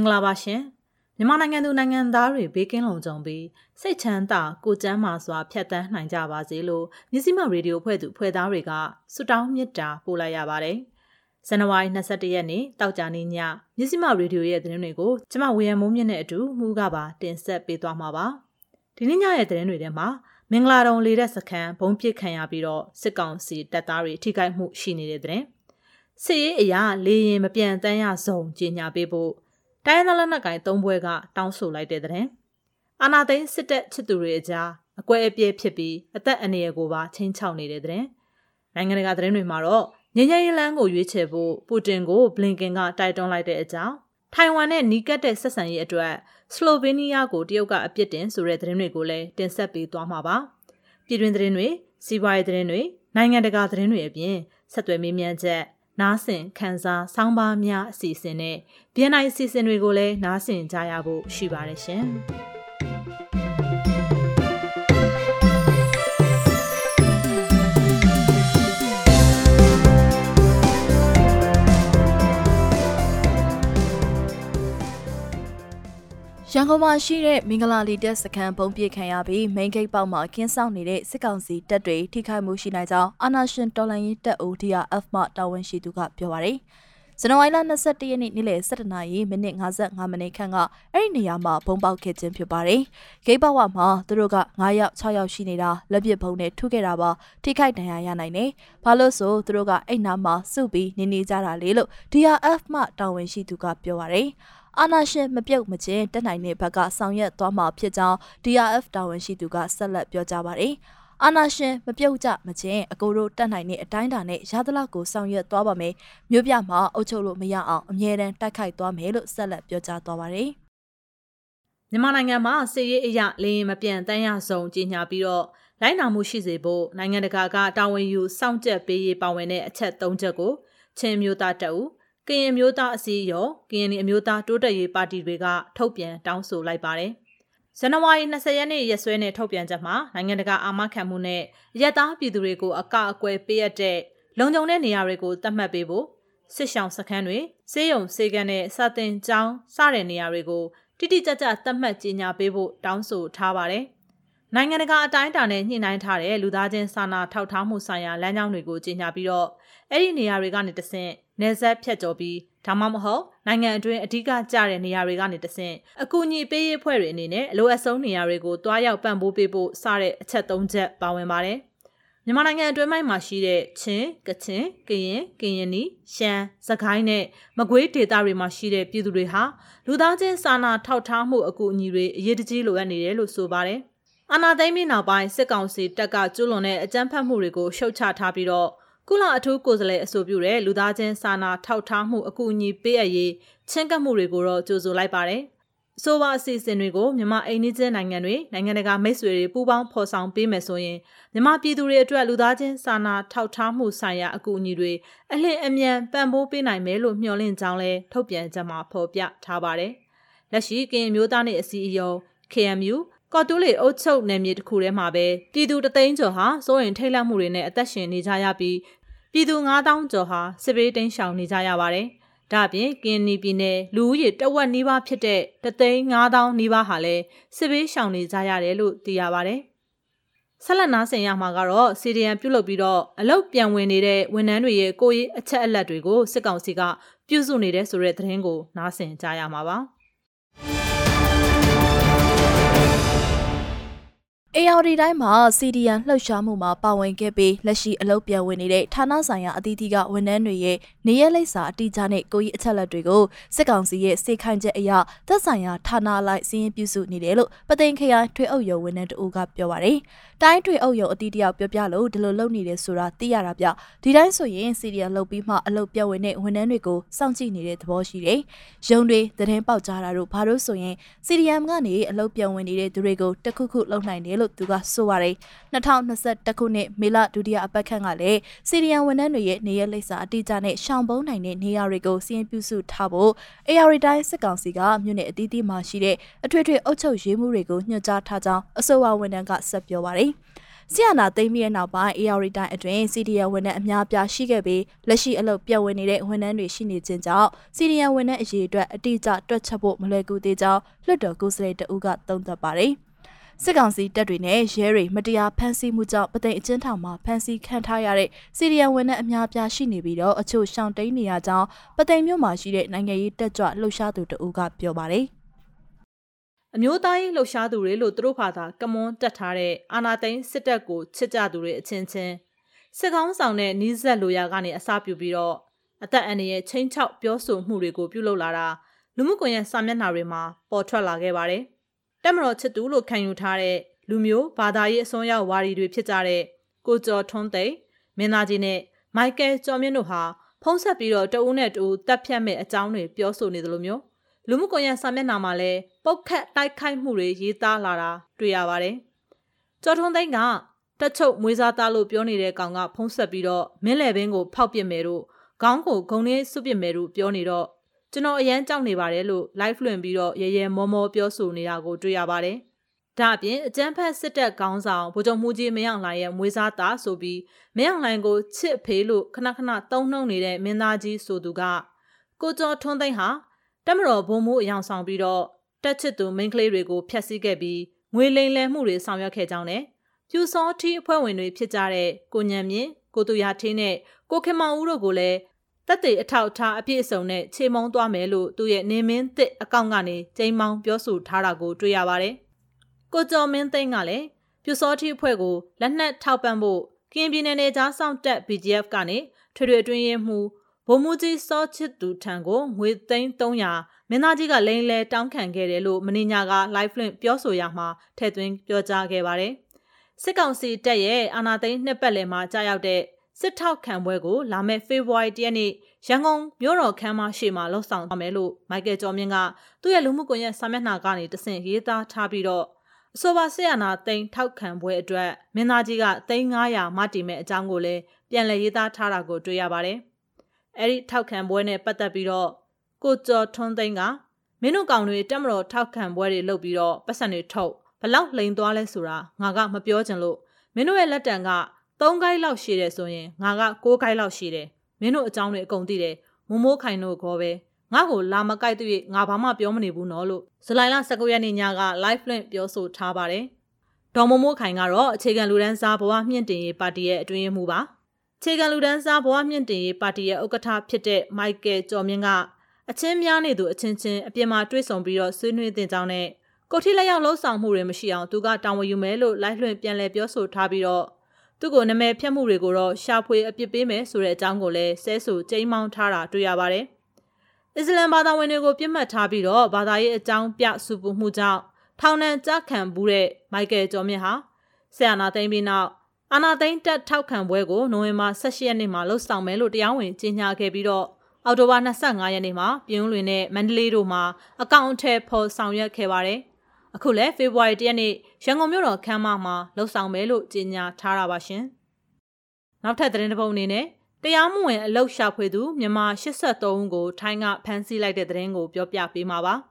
င်္ဂလာပါရှင်မြန်မာနိုင်ငံသူနိုင်ငံသားတွေဘေးကင်းလုံခြုံပြီးစိတ်ချမ်းသာကိုကျန်းမာစွာဖြတ်သန်းနိုင်ကြပါစေလို့မြစည်းမရေဒီယိုဖွဲ့သူဖွဲ့သားတွေကဆုတောင်းမေတ္တာပို့လိုက်ရပါတယ်ဇန်နဝါရီ22ရက်နေ့တောက်ကြနေ့ညမြစည်းမရေဒီယိုရဲ့သတင်းတွေကိုကျမဝေယံမိုးမြင့်နဲ့အတူမှုကပါတင်ဆက်ပေးသွားမှာပါဒီနေ့ညရဲ့သတင်းတွေထဲမှာမင်္ဂလာတုံလေတဲ့စခန်းဘုံပစ်ခံရပြီးတော့စစ်ကောင်စီတပ်သားတွေထိခိုက်မှုရှိနေတဲ့တဲ့စစ်ရေးအရာလေရင်မပြန်တမ်းရဆုံးကြီးညာပေးဖို့ တိုင်းရင်းသားလက်နက်ကိုင်သုံးဘွဲကတောင်းဆိုလိုက်တဲ့တဲ့အာနာသိန်းစစ်တပ်ချစ်သူတွေအကြားအကွဲအပြဲဖြစ်ပြီးအသက်အန္တရာယ်ကိုပါချင်းချောက်နေတဲ့တဲ့နိုင်ငံတကာသတင်းတွေမှာတော့ငញ្ញရေးလန်းကိုရွေးချယ်ဖို့ပူတင်ကိုဘလင်ကင်ကတိုက်တွန်းလိုက်တဲ့အကြောင်းထိုင်ဝမ်နဲ့နီးကပ်တဲ့ဆက်ဆံရေးအတွက်စလိုဗေးနီးယားကိုတရုတ်ကအပြစ်တင်ဆိုတဲ့သတင်းတွေကိုလည်းတင်ဆက်ပေးသွားမှာပါပြည်တွင်းသတင်းတွေစီးပွားရေးသတင်းတွေနိုင်ငံတကာသတင်းတွေအပြင်ဆက်သွယ်မေးမြန်းချက် နားဆင်ခန်းစားဆောင်းပါးများအစီအစဉ်နဲ့ BNI အစီအစဉ်တွေကိုလည်းနားဆင်ကြရဖို့ရှိပါတယ်ရှင်။ ရန်ကုန်မှာရှိတဲ့မင်္ဂလာလီတက်စခန်းပုံပြခံရပြီးမိန်ဂိတ်ပေါက်မှာကင်းဆောင်နေတဲ့စစ်ကောင်စီတပ်တွေထိခိုက်မှုရှိနိုင်ကြောင်းအာနာရှင်တော်လိုင်းရေးတပ်ဦး DRF မှတာဝန်ရှိသူကပြောပါရယ်ဇန်နဝါရီလ22ရက်နေ့နေ့လယ်17နာရီမိနစ်55မိနစ်ခန့်ကအဲ့ဒီနေရာမှာဘုံပေါက်ခဲ့ခြင်းဖြစ်ပါတယ်။ဂိတ်ပေါက်ဝမှာသူတို့က9ယောက်6ယောက်ရှိနေတာလက်ပစ်ဘုံနဲ့ထုခဲ့တာပါထိခိုက်ဒဏ်ရာရနိုင်တယ်။ဘာလို့ဆိုသူတို့ကအဲ့နာမှာစုပြီးနေနေကြတာလေလို့ DRF မှတာဝန်ရှိသူကပြောပါရယ်။ အာနာရှင်မပြုတ်မချင်းတက်နိုင်တဲ့ဘက်ကဆောင်ရွက်သွားမှာဖြစ်ကြောင်း DRF တာဝန်ရှိသူကဆက်လက်ပြောကြားပါတယ်။အာနာရှင်မပြုတ်ကြမချင်းအကိုတို့တတ်နိုင်တဲ့အတိုင်းတာနဲ့ရသလောက်ကိုဆောင်ရွက်သွားပါမယ်မြို့ပြမှာအုပ်ချုပ်လို့မရအောင်အမြဲတမ်းတိုက်ခိုက်သွားမယ်လို့ဆက်လက်ပြောကြားသွားပါတယ်မြန်မာနိုင်ငံမှာစစ်ရေးအရလေရင်မပြန့်တမ်းရဆုံးကြီးညာပြီးတော့လိုက်နာမှုရှိစေဖို့နိုင်ငံတကာကတာဝန်ယူစောင့်ကြပ်ပေးရေးပါဝင်တဲ့အချက်၃ချက်ကိုချင်းမျိုးသားတအူ ကရင်မျိုးသားအစည်းအရုံးကရင်အမျိုးသားတိုးတက်ရေးပါတီတွေကထုတ်ပြန်တောင်းဆိုလိုက်ပါတယ်။ဇန်နဝါရီ20ရက်နေ့ရက်စွဲနဲ့ထုတ်ပြန်ချက်မှာနိုင်ငံတကာအာမခံမှုနဲ့ရက်သားပြည်သူတွေကိုအကအကွယ်ပေးရတဲ့လုံခြုံတဲ့နေရာတွေကိုသတ်မှတ်ပေးဖို့စစ်ဆောင်စခန်းတွေစေယုံစေကန်နဲ့စာတင်ကျောင်းစတဲ့နေရာတွေကိုတိတိကျကျသတ်မှတ်ကြေညာပေးဖို့တောင်းဆိုထားပါတယ်။နိုင်ငံတကာအတိုင်းအတာနဲ့ညှိနှိုင်းထားတဲ့လူသားချင်းစာနာထောက်ထားမှုဆိုင်ရာလမ်းကြောင်းတွေကိုကြေညာပြီးတော့အဲ့ဒီနေရာတွေကနေတဆင့် နေဆက်ဖြတ်ကျော်ပြီးဒါမှမဟုတ်နိုင်ငံအတွင်းအဓိကကျတဲ့နေရာတွေကနေတဆင့်အကူအညီပေးရေးအဖွဲ့တွေအနေနဲ့အလိုအဆုံးနေရာတွေကိုတွားရောက်ပံ့ပိုးပေးဖို့စတဲ့အချက်၃ချက်ပါဝင်ပါတယ်။မြန်မာနိုင်ငံအတွင်းမှာရှိတဲ့ချင်း၊ကချင်၊ကရင်၊ကရင်နီ၊ရှမ်း၊စကိုင်းနဲ့မကွေးဒေသတွေမှာရှိတဲ့ပြည်သူတွေဟာလူသားချင်းစာနာထောက်ထားမှုအကူအညီတွေအရေးတကြီးလိုအပ်နေတယ်လို့ဆိုပါတယ်။အာနာသိမ့်ပြီးနောက်ပိုင်းစစ်ကောင်စီတပ်ကကျူးလွန်တဲ့အကြမ်းဖက်မှုတွေကိုရှုတ်ချထားပြီးတော့ ကုလအထူးကိုယ်စားလှယ်အဆိုပြုတဲ့လူသားချင်းစာနာထောက်ထားမှုအကူအညီပေးအပ်ရေးချင်းကပ်မှုတွေကိုတော့ကြိုဆိုလိုက်ပါတယ်။ဆိုပါအစီအစဉ်တွေကိုမြန်မာအိန္ဒိချင်းနိုင်ငံတွေနိုင်ငံတကာမိတ်ဆွေတွေပူးပေါင်းဖော်ဆောင်ပေးမယ်ဆိုရင်မြန်မာပြည်သူတွေအတွက်လူသားချင်းစာနာထောက်ထားမှုဆိုင်ရာအကူအညီတွေအလင်းအမြန်ပံ့ပိုးပေးနိုင်မယ်လို့မျှော်လင့်ကြောင်းလဲထုတ်ပြန်ကြမှာဖော်ပြထားပါတယ်။လက်ရှိကရင်မျိုးသားနေအစည်းအရုံး KMU ကော်တူးလေအုပ်ချုပ်နယ်မြေတစ်ခုထဲမှာပဲပြည်သူတသိန်းကျော်ဟာစိုးရင်ထိတ်လန့်မှုတွေနဲ့အသက်ရှင်နေကြရပြီး ပြည်သူ9000ကျော်ဟာစစ်ဘေးတိမ်းရှောင်နေကြရပါတယ်။ဒါ့အပြင်ကင်းနီပြည်နယ်လူဦးရေတဝက်နီးပါးဖြစ်တဲ့တသိန်း9000နီးပါးဟာလည်းစစ်ဘေးရှောင်နေကြရတယ်လို့သိရပါတယ်။ဆက်လက်နားဆင်ရမှာကတော့ CDN ပြုတ်လုပ်ပြီးတော့အလုတ်ပြန်ဝင်နေတဲ့ဝန်ထမ်းတွေရဲ့ကိုယ်ရေးအချက်အလက်တွေကိုစစ်ကောင်စီကပြုစုနေတဲ့ဆိုတဲ့သတင်းကိုနားဆင်ကြရမှာပါ။ AR တိုင်းမှာ CDN လှုပ်ရှားမှုမှာပါဝင်ခဲ့ပြီးလက်ရှိအလုပ်ပြန်ဝင်နေတဲ့ဌာနဆိုင်ရာအသီးသီးကဝန်ထမ်းတွေရဲ့နေရလိပ်စာအတိအကျနဲ့ကိုကြီးအချက်လက်တွေကိုစစ်ကောင်စီရဲ့စေခိုင်ချက်အရသက်ဆိုင်ရာဌာနလိုက်စီးရင်ပြုစုနေတယ်လို့ပသိမ်ခရိုင်ထွေအုပ်ရုံဝန်ထမ်းတဦးကပြောပါတယ်။တိုင်းထွေအုပ်ရုံအသီးတယောက်ပြောပြလို့ဒီလိုလုပ်နေတယ်ဆိုတာသိရတာပြ။ဒီတိုင်းဆိုရင် CDN လုပ်ပြီးမှအလုပ်ပြန်ဝင်တဲ့ဝန်ထမ်းတွေကိုစောင့်ကြည့်နေတဲ့သဘောရှိတယ်။ရုံတွေသတင်းပေါက်ကြားတာတို့ဘာလို့ဆိုရင် CDM ကနေအလုပ်ပြန်ဝင်နေတဲ့သူတွေကိုတခုခုလုပ်နိုင်တယ်လို့သူကဆိုပါတယ်2021ခုနှစ်မေလဒုတိယအပတ်ခန့်ကလည်း CDM ဝန်ထမ်းတွေရဲ့နေရလိပ်စာအတိအကျနဲ့ရှောင်ပုံးနိုင်တဲ့နေရာတွေကိုစီရင်ပြုစုထားဖို့ AR တိုင်းစစ်ကောင်စီကမြို့နယ်အသီးသီးမှာရှိတဲ့အထွေထွေအုပ်ချုပ်ရေးမှုတွေကိုညွှန်ကြားထားကြောင်းအဆိုအဝန်ထမ်းကဆက်ပြောပါတယ်ဆီယနာသိမ်းပြီးတဲ့နောက်ပိုင်း AR တိုင်းအတွင်း CDN ဝန်ထမ်းအများပြားရှိခဲ့ပြီးလက်ရှိအလုပ်ပြတ်ဝင်နေတဲ့ဝန်ထမ်းတွေရှိနေခြင်းကြောင့် CDN ဝန်ထမ်းအရေးအတွက်အတိအကျတွက်ချက်ဖို့မလွယ်ကူသေးကြောင်းလွှတ်တော်ကိုယ်စားလှယ်တဦးကသုံးသပ်ပါတယ်။ စစ်ကောင်စီတပ်တွေနဲ့ရဲတွေမတရားဖမ်းဆီးမှုကြောင့်ပသိမ်အကျဉ်းထောင်မှာဖမ်းဆီးခံထားရတဲ့စီရီယံဝန်ထမ်းအများပြားရှိနေပြီးတော့အချို့ရှောင်တိန်နေရကြောင်းပသိမ်မြို့မှာရှိတဲ့နိုင်ငံရေးတက်ကြွလှုပ်ရှားသူတဦးကပြောပါတယ်။အမျိုးသားရေးလှုပ်ရှားသူတွေလို့သူတို့ဘာသာကမွန်းတက်ထားတဲ့အာနာသိန်းစစ်တပ်ကိုချစ်ကြသူတွေအချင်းချင်းစစ်ကောင်းဆောင်တဲ့နီးစက်လိုရာကနေအစပြုပြီးတော့အသက်အန္တရာယ်ချင်းချောက်ပြောဆိုမှုတွေကိုပြုလုပ်လာတာလူမှုကွန်ရက်စာမျက်နှာတွေမှာပေါ်ထွက်လာခဲ့ပါတယ်။ တက်မတော်ချစ်သူလို့ခံယူထားတဲ့လူမျိုးဘာသာရေးအစွန်းရောက်ဝါဒီတွေဖြစ်ကြတဲ့ကိုကျော်ထွန်းသိန်းမင်းသားကြီးနဲ့မိုက်ကယ်ကျော်မြင့်တို့ဟာဖုံးဆက်ပြီးတော့တဦးနဲ့တဦးတပ်ဖြတ်မဲ့အကြောင်းတွေပြောဆိုနေတယ်လို့မျိုးလူမှုကွန်ရက်စာမျက်နှာမှာလည်းပုတ်ခတ်တိုက်ခိုက်မှုတွေရေးသားလာတာတွေ့ရပါတယ်။ကျော်ထွန်းသိန်းကတက်ချုပ်မွေးစားသားလို့ပြောနေတဲ့ကောင်ကဖုံးဆက်ပြီးတော့မင်းလေဘင်းကိုဖောက်ပစ်မယ်တို့ခေါင်းကိုဂုံလေးစွပစ်မယ်တို့ပြောနေတော့ ကျွန်တော်အရန်ကြောက်နေပါတယ်လို့ live လွှင့်ပြီးတော့ရဲရဲမောမောပြောဆိုနေတာကိုတွေ့ရပါတယ်။ဒါအပြင်အကြမ်းဖက်စစ်တပ်ခေါင်းဆောင်ဗိုလ်ချုပ်မှုကြီးမင်းအောင်လှိုင်ရဲ့မွေးစားသားဆိုပြီးမင်းအောင်လှိုင်ကိုချစ်ဖေးလို့ခဏခဏတုံးနှုံနေတဲ့မင်းသားကြီးဆိုသူကကိုကျော်ထွန်းသိန်းဟာတက်မတော်ဘုံမှုအယောင်ဆောင်ပြီးတော့တက်ချစ်သူမိန်းကလေးတွေကိုဖျက်ဆီးခဲ့ပြီးငွေလိမ်လည်မှုတွေဆောင်ရွက်ခဲ့ကြောင်းနဲ့ပြူစောထီအဖွဲ့ဝင်တွေဖြစ်ကြတဲ့ကိုညံမြင့်ကိုတူရထင်းနဲ့ကိုခင်မောင်ဦးတို့ကိုလည်း တက်တေအထောက်အထားအပြည့်အစုံနဲ့ခြေမုံသွားမယ်လို့သူရဲ့နေမင်းတစ်အကောင့်ကနေကျိန်းမောင်းပြောဆိုထားတာကိုတွေ့ရပါတယ်။ကိုကျော်မင်းသိန်းကလည်းပြူစောထီအဖွဲ့ကိုလက်နက်ထောက်ပံ့ဖို့ကင်းပြည်နယ်နယ်ကြားဆောင်တက် BGF ကနေထွေထွေအတွင်းရင်မှုဗိုလ်မှူးကြီးစောချစ်သူထံကိုငွေသိန်း300မင်းသားကြီးကလိန်လဲတောင်းခံခဲ့တယ်လို့မင်းညာက live link ပြောဆိုရမှာထည့်သွင်းပြောကြားခဲ့ပါတယ်။စစ်ကောင်စီတပ်ရဲ့အာဏာသိမ်းနှစ်ပတ်လည်မှာကြာရောက်တဲ့ စစ်ထောက်ခံပွဲကိုလာမယ့်ဖေဖော်ဝါရီတရက်နေ့ရန်ကုန်မြို့တော်ခမ်းမရှေ့မှာလှုပ်ဆောင်သွားမယ်လို့မိုက်ကယ်ကျော်မြင့်ကသူ့ရဲ့လူမှုကွန်ရက်စာမျက်နှာကနေတဆင့်ရေးသားထားပြီးတော့အဆိုပါဆက်ရနာသိန်းထောက်ခံပွဲအတွက်မင်းသားကြီးကသိန်း900မတီမဲ့အကြောင်းကိုလည်းပြန်လည်ရေးသားထားတာကိုတွေ့ရပါတယ်။အဲ့ဒီထောက်ခံပွဲနဲ့ပတ်သက်ပြီးတော့ကိုကျော်ထွန်းသိန်းကမင်းတို့ကောင်တွေတက်မတော်ထောက်ခံပွဲတွေလုပ်ပြီးတော့ပတ်စံတွေထုတ်ဘလောက်လိန်သွားလဲဆိုတာငါကမပြောချင်လို့မင်းတို့ရဲ့လက်တံက 3ခိုင်းလောက်ရှိတယ်ဆိုရင်ငါက6ခိုင်းလောက်ရှိတယ်မင်းတို့အကြောင်းတွေအကုန်သိတယ်မမိုးခိုင်တို့ခေါ်ပဲငါ့ကိုလာမကြိုက်သေးငါဘာမှပြောမနေဘူးနော်လို့ဇူလိုင်လ19ရက်နေ့ညက live link ပြောဆိုထားပါတယ်ဒေါ်မမိုးခိုင်ကတော့အခြေခံလူဒန်းစားဘဝမြင့်တင်ရေးပါတီရဲ့အတွင်းရေးမှူးပါခြေခံလူဒန်းစားဘဝမြင့်တင်ရေးပါတီရဲ့ဥက္ကဋ္ဌဖြစ်တဲ့မိုက်ကယ်ကျော်မြင့်ကအချင်းများနေသူအချင်းချင်းအပြင်မှာတွေ့ဆုံပြီးတော့ဆွေးနွေးတင်ကြောင်းနဲ့ကိုထိလက်ရောက်လှုပ်ဆောင်မှုတွေမရှိအောင်သူကတာဝန်ယူမယ်လို့လိုက်လွှင့်ပြန်လည်ပြောဆိုထားပြီးတော့ သူ့ကိုနာမည်ဖြတ်မှုတွေကိုတော့ရှာဖွေအပြစ်ပေးမယ်ဆိုတဲ့အကြောင်းကိုလည်းဆဲဆူကျိမ်းမောင်းထားတာတွေ့ရပါတယ်။အစ္စလမ်ဘာသာဝင်တွေကိုပြစ်မှတ်ထားပြီးတော့ဘာသာရေးအကြောင်းပြဆူပူမှုကြောင့်ထောင်ဒဏ်ကြခံဘူးတဲ့မိုက်ကယ်ကျော်မြင့်ဟာဆရာနာသိမ်းပြီးနောက်အာနာသိန်းတက်ထောက်ခံပွဲကိုနိုဝင်ဘာ16ရက်နေ့မှာလှုပ်ဆောင်မယ်လို့တရားဝင်ကြေညာခဲ့ပြီးတော့အောက်တိုဘာ25ရက်နေ့မှာပြည်ဦးလွင်နဲ့မန္တလေးတို့မှာအကောင့်ထဲပေါ်ဆောင်ရွက်ခဲ့ပါတယ်။အခုလည်းဖေဖော်ဝါရီတရက်နေ့ ရန်ကုန်မြို့တော်ခမ်းမမှာလှုပ်ဆောင်မယ်လို့ကြေညာထားတာပါရှင်။နောက်ထပ်သတင်းတစ်ပုဒ်အနေနဲ့တရားမဝင်အလုတ်ရှာဖွေသူမြန်မာ83ဦးကိုထိုင်းကဖမ်းဆီးလိုက်တဲ့သတင်းကိုပြောပြပေးမှာပါ။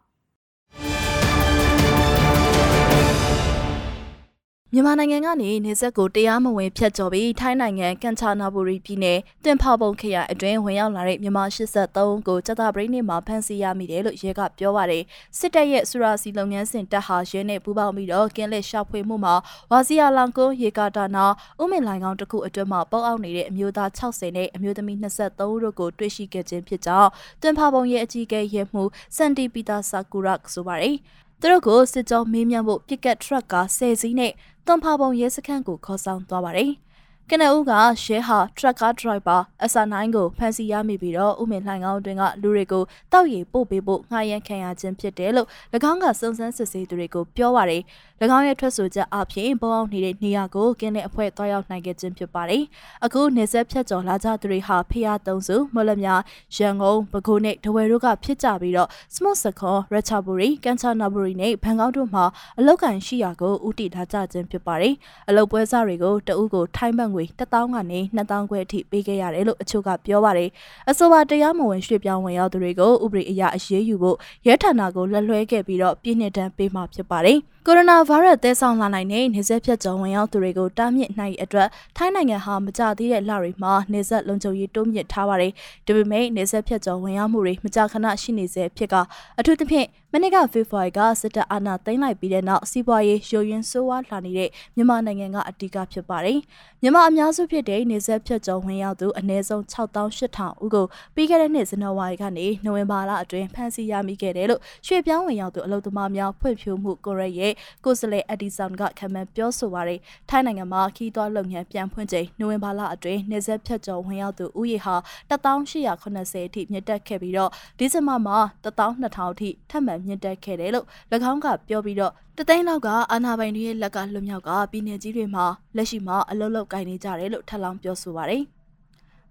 မြန်မာနိုင်ငံကနေနေဆက်ကိုတရားမဝင်ဖျက်ကျော်ပြီးထိုင်းနိုင်ငံကန်ချာနာဘူရီပြည်နယ်တွင်ဖောက်ပုံခရိုင်အတွင်းဝင်ရောက်လာတဲ့မြန်မာ83ဦးကိုကြတာပရိနေမှာဖမ်းဆီးရမိတယ်လို့ရဲကပြောပါတယ်စစ်တပ်ရဲ့စူရာစီလုပ်ငန်းစဉ်တပ်ဟာရဲနဲ့ပူးပေါင်းပြီးတော့ကင်းလက်ရှာဖွေမှုမှာဝါစီယာလောင်ကုန်းရေကာတာနာဥမင်လိုင်ကောင်တစ်ခုအတွင်းမှာပေါအောက်နေတဲ့အမျိုးသား60နဲ့အမျိုးသမီး23ဦးတို့ကိုတွေ့ရှိခဲ့ခြင်းဖြစ်ကြောင်းတွင်ဖောက်ပုံရဲ့အကြီးအကဲရဲမှုစန်တီပီတာဆာကူရက်ဆိုပါတယ် သူတို့ကိုစစ်ကြောမေးမြန်းဖို့ပစ်ကတ်ထရက်ကာ10စီးနဲ့တွန်ဖာပုံရဲစခန်းကိုခေါ်ဆောင်သွားပါတယ်။ကနဦးကရှဲဟာထရက်ကားဒရိုက်ဘာအဆာ9ကိုဖမ်းဆီးရမိပြီးတော့ဥမင်လှိုင်ကောင်းတွင်ကလူတွေကိုတောက်ရီပို့ပေးဖို့ငှားရမ်းခံရခြင်းဖြစ်တယ်လို့၎င်းကစုံစမ်းစစ်ဆေးသူတွေကိုပြောပါတယ်။၎ င်းရဲ့ထွက်ဆိုချက်အပြင်ပေါ်အောင်နေတဲ့နေရာကိုကင်းတဲ့အဖွဲ့တွားရောက်နိုင်ခဲ့ခြင်းဖြစ်ပါတယ်။အခုနေဆက်ဖြတ်ကျော်လာကြသူတွေဟာဖျားသုံးစုမလမြရန်ကုန်ပဲခူးနဲ့ဒဝယ်တို့ကဖြစ်ကြပြီးတော့စမော့စခွန်ရချာဘူရီကန်ချာနာဘူရီနဲ့ဘန်ကောက်တို့မှာအလောက်ကန်ရှိရာကိုဥတီထားကြခြင်းဖြစ်ပါတယ်။အလောက်ပွဲစားတွေကိုတအုပ်ကိုထိုင်းဘတ်ငွေ1000ကနေ2000ခွဲအထိပေးခဲ့ရတယ်လို့အချို့ကပြောပါတယ်။အဆိုပါတရားမဝင်ရွှေ့ပြောင်းဝင်ရောက်သူတွေကိုဥပဒေအရအရေးယူဖို့ရဲဌာနကိုလက်လွှဲခဲ့ပြီးတော့ပြည်နှစ်တန်းပေးမှာဖြစ်ပါတယ်။ကိုရိုနာဗိုင်းရပ်စ်သဲဆောင်လာနိုင်တဲ့နေဆက်ဖြတ်ကျော်ဝင်ရောက်သူတွေကိုတားမြစ်နိုင်အတွက်ထိုင်းနိုင်ငံဟာမကြသေးတဲ့လတွေမှာနေဆက်လုံခြုံရေးတိုးမြင့်ထားပါတယ်။ဒါပေမဲ့နေဆက်ဖြတ်ကျော်ဝင်ရောက်မှုတွေမကြာခဏရှိနေစေဖြစ်ကအထူးသဖြင့်မနေ့ကဖေဖော်ဝါရီကစစ်တပ်အာဏာသိမ်းလိုက်ပြီးတဲ့နောက်စီးပွားရေးရိုးရင်းဆိုးဝါးလာနေတဲ့မြန်မာနိုင်ငံကအဓိကဖြစ်ပါတယ်။မြန်မာအများစုဖြစ်တဲ့နေဆက်ဖြတ်ကျော်ဝင်ရောက်သူအနည်းဆုံး6800ဦးကိုပြီးခဲ့တဲ့နှစ်ဇန်နဝါရီကနေနိုဝင်ဘာလအတွင်းဖမ်းဆီးရမိခဲ့တယ်လို့ရွှေပြောင်းဝင်ရောက်သူအလုပ်သမားများဖွံ့ဖြိုးမှုကိုရက်ရဲ့ကိုစလေအက်ဒီဆန်ကခံမှန်းပြောဆိုပါရယ်ထိုင်းနိုင်ငံမှာခီးသွွားလုပ်ငန်းပြန်ဖွင့်ချိန်နိုဝင်ဘာလအတွင်းနေဆက်ဖြတ်ကျော်ဝင်ရောက်သူဥယျာဉ်ဟာ1880အထိမြင့်တက်ခဲ့ပြီးတော့ဒီဇင်ဘာမှာ12000အထိထပ်မံမြင့်တက်ခဲ့တယ်လို့၎င်းကပြောပြီးတော့တသိန်းလောက်ကအာနာပိုင်တွေရဲ့လက်ကလွတ်မြောက်ကပြည်내ကြီးတွေမှာလက်ရှိမှာအလုပ်လုပ်ကိုင်နေကြတယ်လို့ထပ်လောင်းပြောဆိုပါရယ်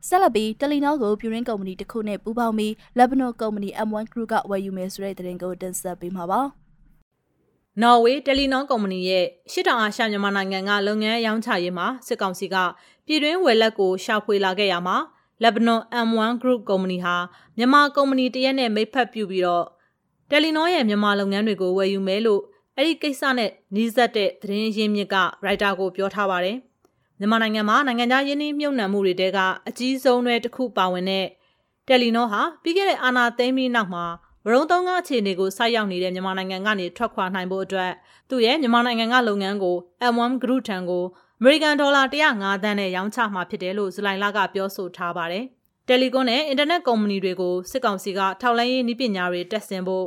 ဆက်လက်ပြီးတယ်လီနောကိုပြည်ရင်းကုမ္ပဏီတစ်ခုနဲ့ပူးပေါင်းပြီးလက်ဘနိုကုမ္ပဏီ M1 Group ကဝယ်ယူမယ်ဆိုတဲ့သတင်းကိုတင်ဆက်ပေးမှာပါ။နော်ဝေတယ်လီနောကုမ္ပဏီရဲ့ရှစ်တောင်အာရှမြန်မာနိုင်ငံကလုပ်ငန်းရောင်းချရေးမှာစစ်ကောင်စီကပြည်တွင်းဝယ်လက်ကိုရှာဖွေလာခဲ့ရမှာ Lebanon M1 Group ကုမ္ပဏီဟာမြန်မာကုမ္ပဏီတရက်နဲ့မိတ်ဖက်ပြုပြီးတော့ တယ်လီနောရဲ့မြန်မာလုပ်ငန်းတွေကိုဝယ်ယူမယ်လို့အဲ့ဒီကိစ္စနဲ့နှီးစပ်တဲ့သတင်းရင်းမြစ်ကရိုက်တာကိုပြောထားပါတယ်။မြန်မာနိုင်ငံမှာနိုင်ငံခြားယင်းနှိမ့်မြုပ်နှံမှုတွေတဲကအကြီးဆုံးတွေတစ်ခုပါဝင်တဲ့တယ်လီနောဟာပြီးခဲ့တဲ့အာဏာသိမ်းပြီးနောက်မှာဝရုံသုံးကားအခြေအနေကိုဆိုက်ရောက်နေတဲ့မြန်မာနိုင်ငံကနေထွက်ခွာနိုင်ဖို့အတွက်သူ့ရဲ့မြန်မာနိုင်ငံကလုပ်ငန်းကို M1 Group ထံကိုအမေရိကန်ဒေါ်လာ105သန်းနဲ့ရောင်းချမှာဖြစ်တယ်လို့ဇူလိုင်လကပြောဆိုထားပါတယ်။ တယ်လီကွန်နဲ့အင်တာနက်ကုမ္ပဏီတွေကိုစစ်ကောင်စီကထောက်လှမ်းရေးနည်းပညာတွေတက်ဆင်ဖို့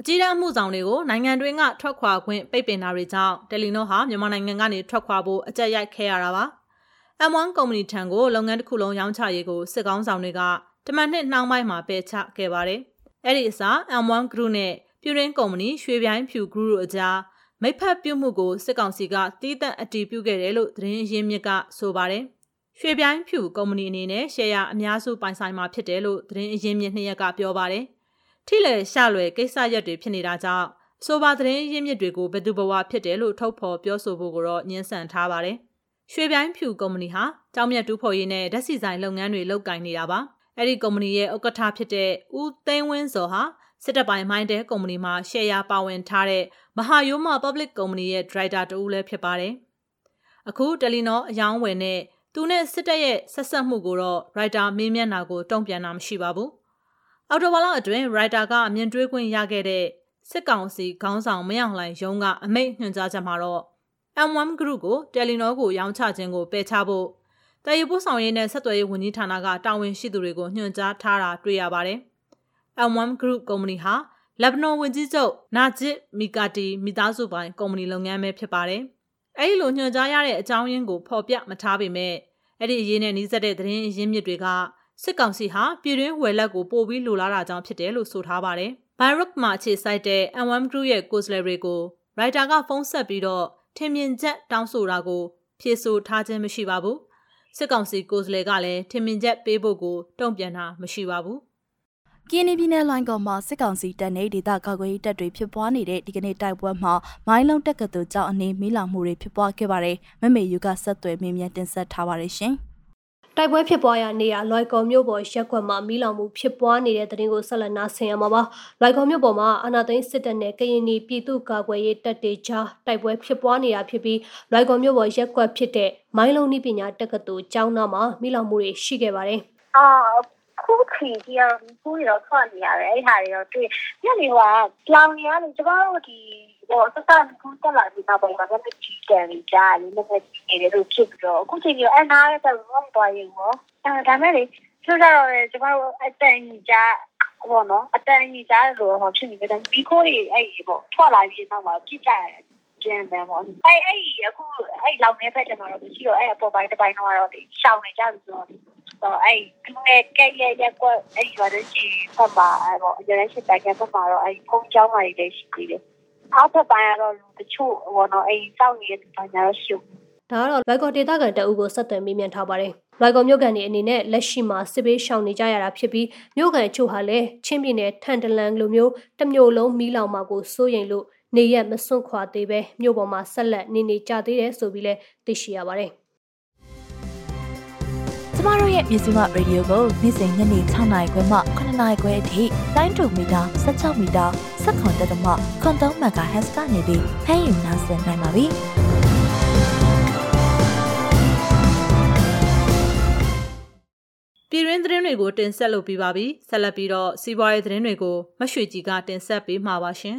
အကြီးတန်းမှုဆောင်တွေကိုနိုင်ငံတွင်းကထွက်ခွာခွင့်ပိတ်ပင်တာတွေကြောင့်တယ်လီနိုဟာမြန်မာနိုင်ငံကနေထွက်ခွာဖို့အကြက်ရိုက်ခဲ့ရတာပါ။ M1 ကုမ္ပဏီထံကိုလုပ်ငန်းတစ်ခုလုံးရောင်းချရေးကိုစစ်ကောင်းဆောင်တွေကတမန်နှစ်နှောင်းပိုင်းမှာပယ်ချခဲ့ပါတယ်။အဲ့ဒီအစား M1 Group နဲ့ပြည်ရင်းကုမ္ပဏီရွှေပြိုင်းဖြူ Group တို့အကြားမိဖက်ပြုမှုကိုစစ်ကောင်စီကတီးတန့်အတည်ပြုခဲ့တယ်လို့သတင်းရင်းမြစ်ကဆိုပါတယ်။ ရွှေပြိုင်းဖြူကုမ္ပဏီအနေနဲ့ရှယ်ယာအများစုပိုင်ဆိုင်မှာဖြစ်တယ်လို့သတင်းအရင်းမြစ်နှစ်ရက်ကပြောပါတယ်။ထိလေရှလွယ်ကိစ္စရက်တွေဖြစ်နေတာကြောင့်ဆိုပါသတင်းရင်းမြစ်တွေကိုဘယ်သူဘဝဖြစ်တယ်လို့ထုတ်ဖော်ပြောဆိုဖို့ကိုတော့ညှင်းဆန်ထားပါတယ်။ရွှေပြိုင်းဖြူကုမ္ပဏီဟာကြောင်မြတ်တူးဖော်ရေးနဲ့ဓာတ်ဆီဆိုင်လုပ်ငန်းတွေလုပ်ကိုင်နေတာပါ။အဲ့ဒီကုမ္ပဏီရဲ့ဥက္ကဋ္ဌဖြစ်တဲ့ဦးသိန်းဝင်းစောဟာစစ်တပ်ပိုင်းမိုင်းတဲကုမ္ပဏီမှာရှယ်ယာပါဝင်ထားတဲ့မဟာယိုမာ Public ကုမ္ပဏီရဲ့ Director တူလည်းဖြစ်ပါတယ်။အခုတယ်လီနောအယောင်းဝယ်နဲ့ သူနဲ့စစ်တပ်ရဲ့ဆက်ဆက်မှုကိုတော့ Writer မေးမြန်းတာကိုတုံ့ပြန်တာမရှိပါဘူး။အော်တိုဘာလအတွင်း Writer ကအမြင်တွေးခွင့်ရခဲ့တဲ့စစ်ကောင်စီခေါင်းဆောင်မယောင်လှိုင်ရုံးကအမိန့်ညွှန်ကြားချက်မှာတော့ M1 Group ကိုတယ်လီနောကိုရောင်းချခြင်းကိုပယ်ချဖို့တည်ယူပို့ဆောင်ရေးနဲ့ဆက်သွယ်ရေးဝန်ကြီးဌာနကတာဝန်ရှိသူတွေကိုညွှန်ကြားထားတာတွေ့ရပါတယ်။ M1 Group ကုမ္ပဏီဟာလက်ဘနွန်ဝန်ကြီးချုပ်နာဂျစ်မီကာတီမိသားစုပိုင်ကုမ္ပဏီလုပ်ငန်းပဲဖြစ်ပါတယ်။ အဲဒီလိုညွှန်ကြားရတဲ့အကြောင်းရင်းကိုဖော်ပြမထားပေမဲ့အဲ့ဒီအရေးနဲ့နှီးစပ်တဲ့သတင်းရင်းမြစ်တွေကစစ်ကောင်စီဟာပြည်တွင်းဝယ်လက်ကိုပို့ပြီးလိုလားတာကြောင့်ဖြစ်တယ်လို့ဆိုထားပါတယ်။ Baroque မှာအခြေစိုက်တဲ့ M1 Group ရဲ့ကိုယ်စားလှယ်တွေကိုရိုက်တာကဖုန်းဆက်ပြီးတော့ထင်မြင်ချက်တောင်းဆိုတာကို ဖြေဆိုထားခြင်းမရှိပါဘူး။စစ်ကောင်စီကိုယ်စားလှယ်ကလည်းထင်မြင်ချက်ပေးဖို့ကိုတုံ့ပြန်တာမရှိပါဘူး ကင်းနီပြည်နယ်လိုင်းကော်မှာစစ်ကောင်စီတပ်နေဒေသကာကွယ်ရေးတပ်တွေဖြစ်ပွားနေတဲ့ဒီကနေ့တိုက်ပွဲမှာမိုင်းလုံးတက်ကတူကြောင့်အနေမီးလောင်မှုတွေဖြစ်ပွားခဲ့ပါတယ်။မမေယူကဆက်သွယ်မင်းမြန်တင်ဆက်ထားပါတယ်ရှင်။တိုက်ပွဲဖြစ်ပွားရာနေရာလွိုင်ကော်မြို့ပေါ်ရက်ကွက်မှာမီးလောင်မှုဖြစ်ပွားနေတဲ့တဲ့တင်ကိုဆက်လက်နာဆင်ရမှာပါ။လွိုင်ကော်မြို့ပေါ်မှာအာနာသိန်းစစ်တပ်နဲ့ကရင်နီပြည်သူ့ကာကွယ်ရေးတပ်တွေကြားတိုက်ပွဲဖြစ်ပွားနေတာဖြစ်ပြီးလွိုင်ကော်မြို့ပေါ်ရက်ကွက်ဖြစ်တဲ့မိုင်းလုံးနည်းပညာတက္ကသိုလ်ကျောင်းသားမှာမီးလောင်မှုတွေရှိခဲ့ပါတယ်။အာ ခုခီဒီအောင်ကိုရောထွက်နေရတယ်အဲ့ဟာတွေတော့တွေ့ညနေကလောင်နေရတယ်ကျမတို့ဒီဟိုစစကူတက်လာပြီးတော့ဘာမှမကြည့်တယ်ကြားလေလည်းကြည့်တယ်လို့ဖြစ်ပြီးတော့အခုချိန်ကြီးအဲ့နားရတဲ့ဘောသွားရင်ရောအဲဒါမဲ့လေကျတော့ကျမတို့အတန်ကြီးကြားဘောနော်အတန်ကြီးကြားလို့ဟောဖြစ်နေတယ်ဘီခိုးတွေအဲ့ပေါ့ထွက်လာပြီးတော့မှကြည့်ကြတယ်ကျင်းတယ်ပေါ့အဲ့အဲ့အခုအဲ့လောင်နေဖက်တယ်မှာတော့မရှိတော့အဲ့အပေါ်ပိုင်းတစ်ပိုင်းတော့တော့ရှောင်းနေကြပြီဆိုတော့ တော့အဲ့ကဲကဲရဲ့ရက်ကွက်အဲ့ရွာတဲ့ချီဖတ်ပါအဲ့ပေါ့ရတဲ့ရှိတိုက်ကဖတ်ပါတော့အဲ့ဖုန်းကြောင်းတွေလည်းရှိသေးတယ်အောက်ဖက်ပိုင်းကတော့လူတချို့ဟောတော့အဲ့စောင့်နေတဲ့ပညာတော့ရှိဒါကတော့လွိုက်ကော်ဒေတာကန်တအုပ်ကိုဆက်သွယ်မေးမြန်းထားပါတယ်။လွိုက်ကော်မြို့ကန်တွေအနေနဲ့လက်ရှိမှာစစ်ပေးရှောင်နေကြရတာဖြစ်ပြီးမြို့ကန်ချို့ဟာလည်းချင်းပြည်နယ်ထန်တလန်လိုမျိုးတမျိုးလုံးမီးလောင်မှာကိုစိုးရိမ်လို့နေရက်မစွန့်ခွာသေးပဲမြို့ပေါ်မှာဆက်လက်နေနေကြသေးတယ်ဆိုပြီးလည်းသိရှိရပါတယ်။ကျ မတို့ရဲ့မြစီမရေဒီယိုကိုနေ့စဉ်ညနေ6နာရီခွဲမှ9နာရီခွဲအထိတိုင်းတူမီတာ16မီတာစက္ကန့်တက်တမခွန်3မဂါဟက်စ်ကနေပြီးဖမ်းယူနိုင်စင်နိုင်ပါပြီ။ပြည်တွင်းသတင်းတွေကိုတင်ဆက်လုပ်ပြီးပါပြီဆက်လက်ပြီးတော့စီးပွားရေးသတင်းတွေကိုမရွှေကြီးကတင်ဆက်ပေးမှာပါရှင်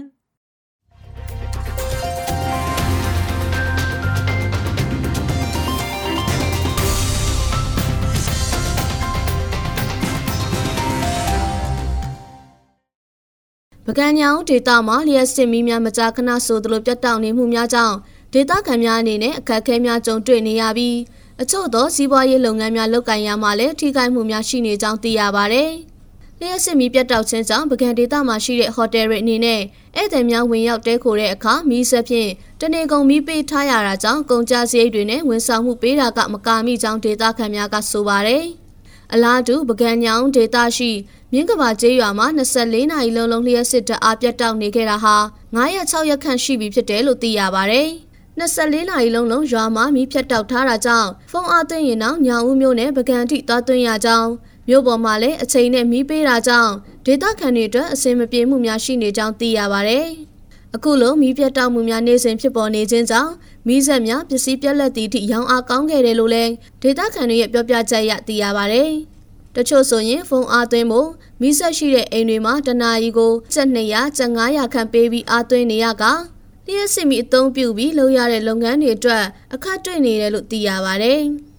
ပကံညောင်ဒေတာမှာလျှက်စစ်မီးများမကြာခဏဆိုသလိုပြတ်တောက်နေမှုများကြောင့်ဒေတာခံများအနေနဲ့အခက်အခဲများကြုံတွေ့နေရပြီးအချို့သောစီးပွားရေးလုပ်ငန်းများလုပ်ကိုင်ရမှာလည်းထိခိုက်မှုများရှိနေကြောင်းသိရပါဗျ။လျှက်စစ်မီးပြတ်တောက်ခြင်းကြောင့်ပကံဒေတာမှာရှိတဲ့ဟိုတယ်တွေအနေနဲ့ဧည့်သည်များဝင်ရောက်တဲခိုတဲ့အခါမီးဆက်ဖြင့်တနေကုန်မီးပေးထားရတာကြောင့်ကုန်ကြစရိတ်တွေနဲ့ဝန်ဆောင်မှုပေးတာကမကာမိကြောင်းဒေတာခံများကဆိုပါတယ်။ အလားတူပကံညောင်ဒေတာရှိမြင်းကဘာကျေးရွာမှာ24နာရီလုံးလုံးလျှက်စစ်တပ်အားပြတ်တောက်နေခဲ့တာဟာ9ရက်6ရက်ခန့်ရှိပြီဖြစ်တယ်လို့သိရပါဗျ။24နာရီလုံးလုံးရွာမှာမီးဖြတ်တောက်ထားတာကြောင့်ဖုန်းအားသွင်းရင်တော့ညောင်ဦးမျိုးနဲ့ပကံထိသွားသွင်းရကြောင်းမြို့ပေါ်မှာလည်းအချိန်နဲ့မီးပေးတာကြောင့်ဒေသခံတွေအတွက်အဆင်မပြေမှုများရှိနေကြောင်းသိရပါဗျ။ အခုလိုမီးပြတ်တောက်မှုများနေစဉ်ဖြစ်ပေါ်နေခြင်းကြောင့်မီးစက်များပစ္စည်းပြက်လက်သည့်အထိရောင်းအားကောင်းခဲ့တယ်လို့လည်းဒေသခံတွေရဲ့ပြောပြချက်အရသိရပါဗျ။တချို့ဆိုရင်ဖုန်းအားသွင်းဖို့မိဆက်ရှိတဲ့အိမ်တွေမှာတနာရီကိုကျပ်200ကျပ်900ခန့်ပေးပြီးအားသွင်းနေရကလျှက်စစ်မီအသုံးပြုပြီးလုပ်ရတဲ့လုပ်ငန်းတွေအတွက်အခက်တွေ့နေတယ်လို့သိရပါတယ်။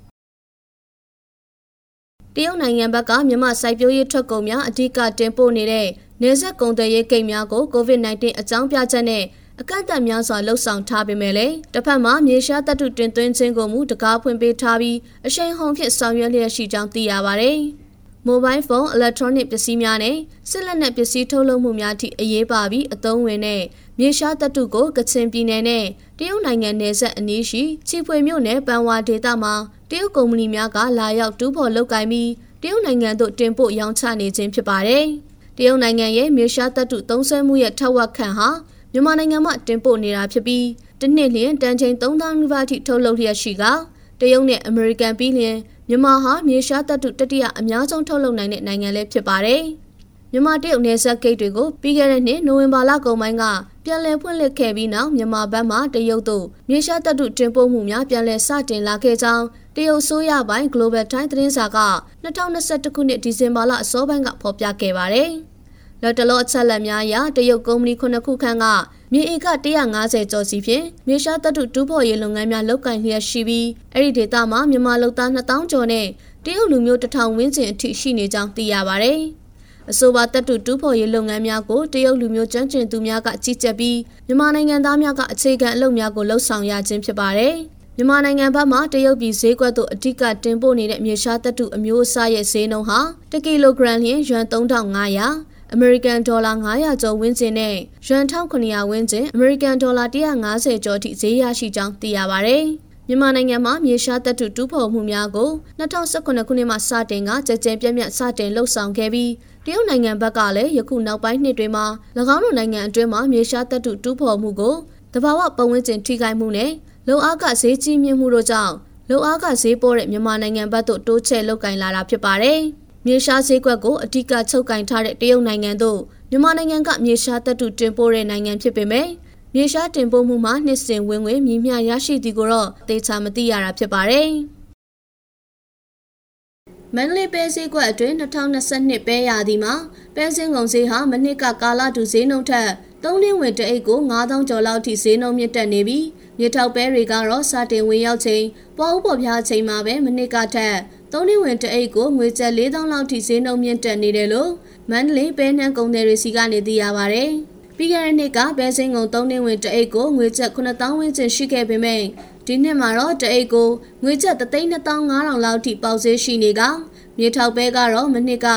တရုတ်နိုင်ငံဘက်ကမြန်မာစိုက်ပျိုးရေးထွက်ကုန်များအဓိကတင်ပို့နေတဲ့ နေဆက်ကုန်သွယ်ရေးကိန်းများကို COVID-19 အကြောင်းပြချက်နဲ့အကန့်အသတ်များစွာလှုပ်ဆောင်ထားပေမဲ့လည်းတစ်ဖက်မှာမြေရှားတပ်ထုတင်သွင်းခြင်းကိုမူတကားဖွင့်ပေးထားပြီးအရှိန်ဟုန်ဖြင့်ဆောင်ရွက်လျက်ရှိကြောင်းသိရပါတယ်။မိုဘိုင်းဖုန်း electronic ပစ္စည်းများနဲ့စစ်လက်နက်ပစ္စည်းထုတ်လုပ်မှုများထိအရေးပါပြီးအသုံးဝင်တဲ့မြေရှားတပ်တုကိုကချင်ပြည်နယ်နဲ့တရုတ်နိုင်ငံနယ်စပ်အနီးရှိချီဖွေမြို့နယ်ပန်ဝါဒေသမှာတရုတ်ကုမ္ပဏီများကလာရောက်တူးဖော်လုပ်ကိုင်ပြီးတရုတ်နိုင်ငံသို့တင်ပို့ရောင်းချနေခြင်းဖြစ်ပါတယ်။ တရုတ်နိုင်ငံရဲ့မြေရှားတပ်တုသုံးစွဲမှုရဲ့ထက်ဝက်ခန့်ဟာမြန်မာနိုင်ငံမှာတင်ပို့နေတာဖြစ်ပြီးတစ်နှစ်လျင်တန်ချိန်3000နီးပါးထိထုတ်လုပ်လျက်ရှိကတရုတ်နဲ့အမေရိကန်ပြီးလျင်မြန်မာဟာမြေရှားတပ်တုတတိယအများဆုံးထုတ်လုပ်နိုင်တဲ့နိုင်ငံလည်းဖြစ်ပါတယ်။ မြန်မာတရုတ်နယ်စပ်ဂိတ်တွေကိုပြီးခဲ့တဲ့နှစ်နိုဝင်ဘာလကုန်ပိုင်းကပြန်လည်ဖွင့်လှစ်ခဲ့ပြီးနောက်မြန်မာဘက်မှတရုတ်တို့မြေရှားတပ်တုတင်ပို့မှုများပြန်လည်စတင်လာခဲ့ကြောင်းတရုတ်ဆိုရပိုင်း Global Time သတင်းစာက2021ခုနှစ်ဒီဇင်ဘာလအစောပိုင်းကဖော်ပြခဲ့ပါတယ်။လက်တလောအချက်လက်များအရတရုတ်ကုမ္ပဏီခုနှစ်ခုခန့်ကမြေဧက150ကျော်စီဖြင့်မြေရှားတပ်ထုတူးဖော်ရေးလုပ်ငန်းများလုပ်ကိုင်လျက်ရှိပြီးအဲ့ဒီဒေသမှာမြန်မာလုပ်သား2000ကျော်နဲ့တရုတ်လူမျိုး1000ဝန်းကျင်အထိရှိနေကြောင်းသိရပါဗျ။ အဆိုပါတပ်ထုတူးဖော်ရေးလုပ်ငန်းများကိုတရုတ်လူမျိုးကျွမ်းကျင်သူများကကြီးကြပ်ပြီးမြန်မာနိုင်ငံသားများကအခြေခံအလုပ်များကိုလှုပ်ဆောင်ရခြင်းဖြစ်ပါတယ်။မြန်မာနိုင်ငံဘက်မှတရုတ်ပြည်ဈေးကွက်သို့အဓိကတင်ပို့နေတဲ့မြေရှားတပ်ထုအမျိုးအစားရဲ့ဈေးနှုန်းဟာ1ကီလိုဂရမ်လျှင်ယွမ်3500အမေရိကန်ဒေါ်လာ900ကျော်ဝန်းကျင်နဲ့ယွမ်1900ဝန်းကျင်အမေရိကန်ဒေါ်လာ150ကျော်ထိဈေးရရှိကြောင်းသိရပါဗျ။ မြန်မာနိုင်ငံမှာမြေရှားတပ်ထုတူးဖော်မှုများကို2019ခုနှစ်မှစတင်ကကြကြဲပြန့်ပြန့်စတင်လှုပ်ဆောင်ခဲ့ပြီးတရုတ်နိုင်ငံဘက်ကလည်းယခုနောက်ပိုင်းနှစ်တွေမှာ၎င်းတို့နိုင်ငံအတွင်းမှာမြေရှားတပ်ထုတူးဖော်မှုကိုတဘာဝပတ်ဝန်းကျင်ထိခိုက်မှုနဲ့လုံအားကဈေးကြီးမြင့်မှုတို့ကြောင့်လုံအားကဈေးပေါ်တဲ့မြန်မာနိုင်ငံဘက်သို့တိုးချဲ့လုတ်ကင်လာတာဖြစ်ပါတယ်။မြေရှားဈေးကွက်ကိုအဓိကချုပ်ကင်ထားတဲ့တရုတ်နိုင်ငံတို့မြန်မာနိုင်ငံကမြေရှားတပ်တုတင်ပို့တဲ့နိုင်ငံဖြစ်ပေမဲ့ မြေရှားတင်ပို့မှုမှာနှစ်စဉ်ဝင်ငွေမြင့်မြရရှိသည်ကိုတော့သေချာမသိရတာဖြစ်ပါတယ်။မန္တလေးပဲဈေးကွက်အတွင်း2022ပဲရာသီမှာပဲစင်းကုန်ဈေးဟာမနှစ်ကကာလတူဈေးနှုန်းထက်သုံးလင်းဝင်တအိတ်ကို9000ကျော်လောက်ထိဈေးနှုန်းမြင့်တက်နေပြီးမြေထောက်ပဲတွေကတော့စတင်ဝင်ရောက်ချိန်ပေါ်ဥပေါ်ပြားချိန်မှာပဲမနှစ်ကထက်သုံးနှစ်ဝင်တအိတ်ကိုငွေကျပ်4000လောက်ထိဈေးနှုန်းမြင့်တက်နေတယ်လို့မန္တလေးပဲနှန်းကုန်သည်တွေစီကနေသိရပါဗျ။ ပြီးခဲ့တဲ့နှစ်ကဘဲစင်းကုံ3နှစ်ဝင်တအိတ်ကိုငွေကျပ်9000ဝန်းကျင်ရှိခဲ့ပေမဲ့ဒီနှစ်မှာတော့တအိတ်ကိုငွေကျပ်32500လောက်ထိပေါက်ဈေးရှိနေကမြေထောက်ပဲကတော့မနှစ်က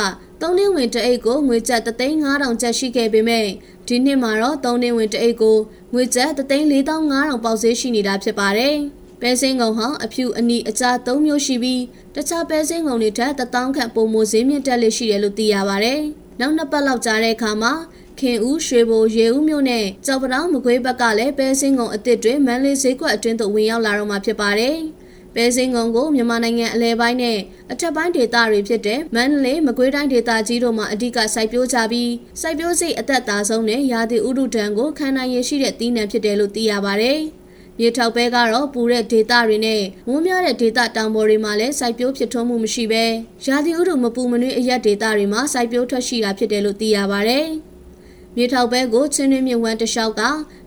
3နှစ်ဝင်တအိတ်ကိုငွေကျပ်35000ကျပ်ရှိခဲ့ပေမဲ့ဒီနှစ်မှာတော့3နှစ်ဝင်တအိတ်ကိုငွေကျပ်34500ပေါက်ဈေးရှိနေတာဖြစ်ပါတယ်။ပဲစင်းကုံဟာအဖြူအနီအကြား၃မျိုးရှိပြီးတခြားပဲစင်းကုံတွေထက်1000ခန့်ပိုမိုဈေးမြင့်တက်လေရှိတယ်လို့သိရပါတယ်။နောက်နှစ်ပတ်လောက်ကြာတဲ့အခါမှာ ခင်ဦးရွှေဘိုရေဦးမြို့နဲ့ကြောက်ပတောင်မကွေးဘက်ကလည်းပဲစင်းကုံအစ်စ်တွေမန်းလေးဈေးကွက်အတွင်းသို့ဝင်ရောက်လာတော့မှာဖြစ်ပါတယ်။ပဲစင်းကုံကိုမြန်မာနိုင်ငံအလဲပိုင်းနဲ့အထက်ပိုင်းဒေသတွေဖြစ်တဲ့မန္တလေးမကွေးတိုင်းဒေသကြီးတို့မှာအဓိကစိုက်ပျိုးကြပြီးစိုက်ပျိုးစိတ်အသက်သားဆုံးနဲ့ရာသီဥတုဒဏ်ကိုခံနိုင်ရရှိတဲ့သီးနှံဖြစ်တယ်လို့သိရပါတယ်။မြေထောက်ပဲကတော့ပူတဲ့ဒေသတွေနဲ့မိုးများတဲ့ဒေသတောင်ပေါ်တွေမှာလည်းစိုက်ပျိုးဖြစ်ထွန်းမှုမရှိဘဲရာသီဥတုမပူမနွေးအရက်ဒေသတွေမှာစိုက်ပျိုးထွက်ရှိတာဖြစ်တယ်လို့သိရပါတယ်။ မြေထောက်ပဲကိုချင်းတွင်းမြဝန်းတလျှောက်က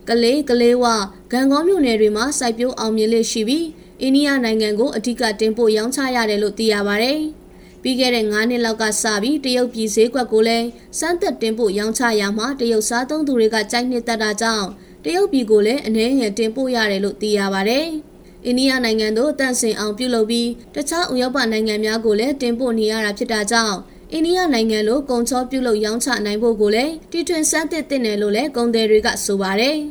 ကလေးကလေးဝဂံကောမြို့နယ်တွေမှာစိုက်ပျိုးအောင်မြင်လေးရှိပြီးအိန္ဒိယနိုင်ငံကိုအဓိကတင်ပို့ရောင်းချရတယ်လို့သိရပါတယ်။ပြီးခဲ့တဲ့9နှစ်လောက်ကစပြီးတရုတ်ပြည်ဈေးကွက်ကိုလည်းစမ်းသက်တင်ပို့ရောင်းချရမှာတရုတ်စားသုံးသူတွေကကြိုက်နှစ်သက်တာကြောင့်တရုတ်ပြည်ကိုလည်းအနည်းငယ်တင်ပို့ရတယ်လို့သိရပါတယ်။အိန္ဒိယနိုင်ငံသို့တန့်စင်အောင်ပြုလုပ်ပြီးတခြားဥရောပနိုင်ငံများကိုလည်းတင်ပို့နေရတာဖြစ်တာကြောင့် အိန္ဒိယနိုင်ငံလိုကုန်ချောပြုလုပ်ရောင်းချနိုင်ဖို့ကိုလည်းတီထွင်စမ်းသစ်တင်တယ်လို့လည်းကုန်သည်တွေကဆိုပါတယ်။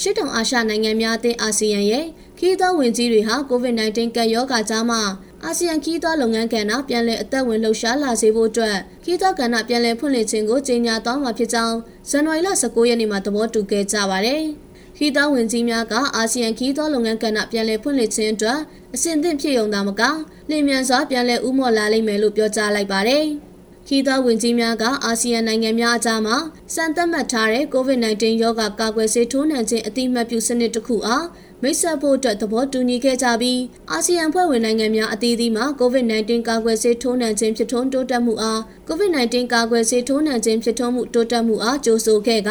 ရှစ်တောင်အာရှနိုင်ငံများအသင်းအာဆီယံရဲ့ခီးသောဝင်ကြီးတွေဟာ COVID-19 ကပ်ရောဂါကြားမှာအာဆီယံခီးသောလုပ်ငန်းကဏ္ဍပြန်လည်အသက်ဝင်လှုပ်ရှားလာစေဖို့အတွက်ခီးသောကဏ္ဍပြန်လည်ဖွင့်လှစ်ခြင်းကိုကြေညာသွားမှာဖြစ်ကြောင်းဇန်နဝါရီလ19ရက်နေ့မှာသဘောတူခဲ့ကြပါတယ်။ ခီးသောဝင်ကြီးများကအာဆီယံခီးသောလုပ်ငန်းကဏ္ဍပြန်လည်ဖွင့်လှစ်ခြင်းအတွက်အဆင့်သင့်ဖြစ်ုံသာမကလျင်မြန်စွာပြန်လည်ဥမော့လာလိမ့်မယ်လို့ပြောကြားလိုက်ပါတယ်။ခီးသောဝင်ကြီးများကအာဆီယံနိုင်ငံများအကြားမှာစံသတ်မှတ်ထားတဲ့ COVID-19 ရောဂါကာကွယ်ဆေးထိုးနှံခြင်းအတိအမှတ်ပြုစနစ်တစ်ခုအား မိတ်ဆက်ဖို့အတွက်သဘောတူညီခဲ့ကြပြီးအာဆီယံဖွဲ့ဝင်နိုင်ငံများအသီးသီးမှာ COVID-19 ကာကွယ်ဆေးထိုးနှံခြင်းဖြစ်ထွန်းတိုးတက်မှုအား COVID-19 ကာကွယ်ဆေးထိုးနှံခြင်းဖြစ်ထွန်းမှုတိုးတက်မှုအားကြိုးဆိုခဲ့က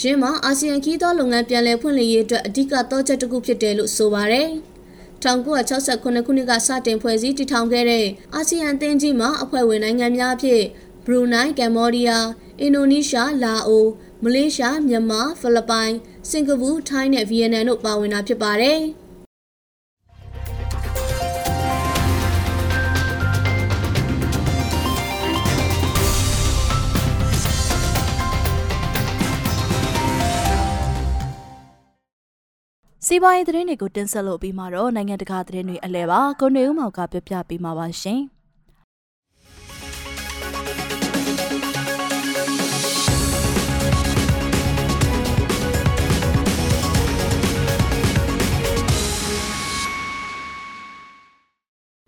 ရင်းမှာအာဆီယံခီးသောလုပ်ငန်းပြန်လည်ဖွင့်လှစ်ရေးအတွက်အဓိကသောချက်တစ်ခုဖြစ်တယ်လို့ဆိုပါတယ်။1969ခုနှစ်ကစတင်ဖွဲ့စည်းတည်ထောင်ခဲ့တဲ့အာဆီယံအသင်းကြီးမှာအဖွဲ့ဝင်နိုင်ငံများအဖြစ်ဘရူနိုင်းကမ်ဘောဒီးယားအင်ဒိုနီးရှားလာအိုမလေးရှားမြန်မာဖိလစ်ပိုင် စင်ကာပူထိုင်းနဲ့ဗီယက်နမ်တို့ပါဝင်တာဖြစ်ပါတယ်။စီးပွားရေးသတင်းတွေကိုတင်ဆက်လို့ပြီးမှတော့နိုင်ငံတကာသတင်းတွေအလဲပါကိုနေဦးမောင်ကပြပြပေးမှာပါရှင်။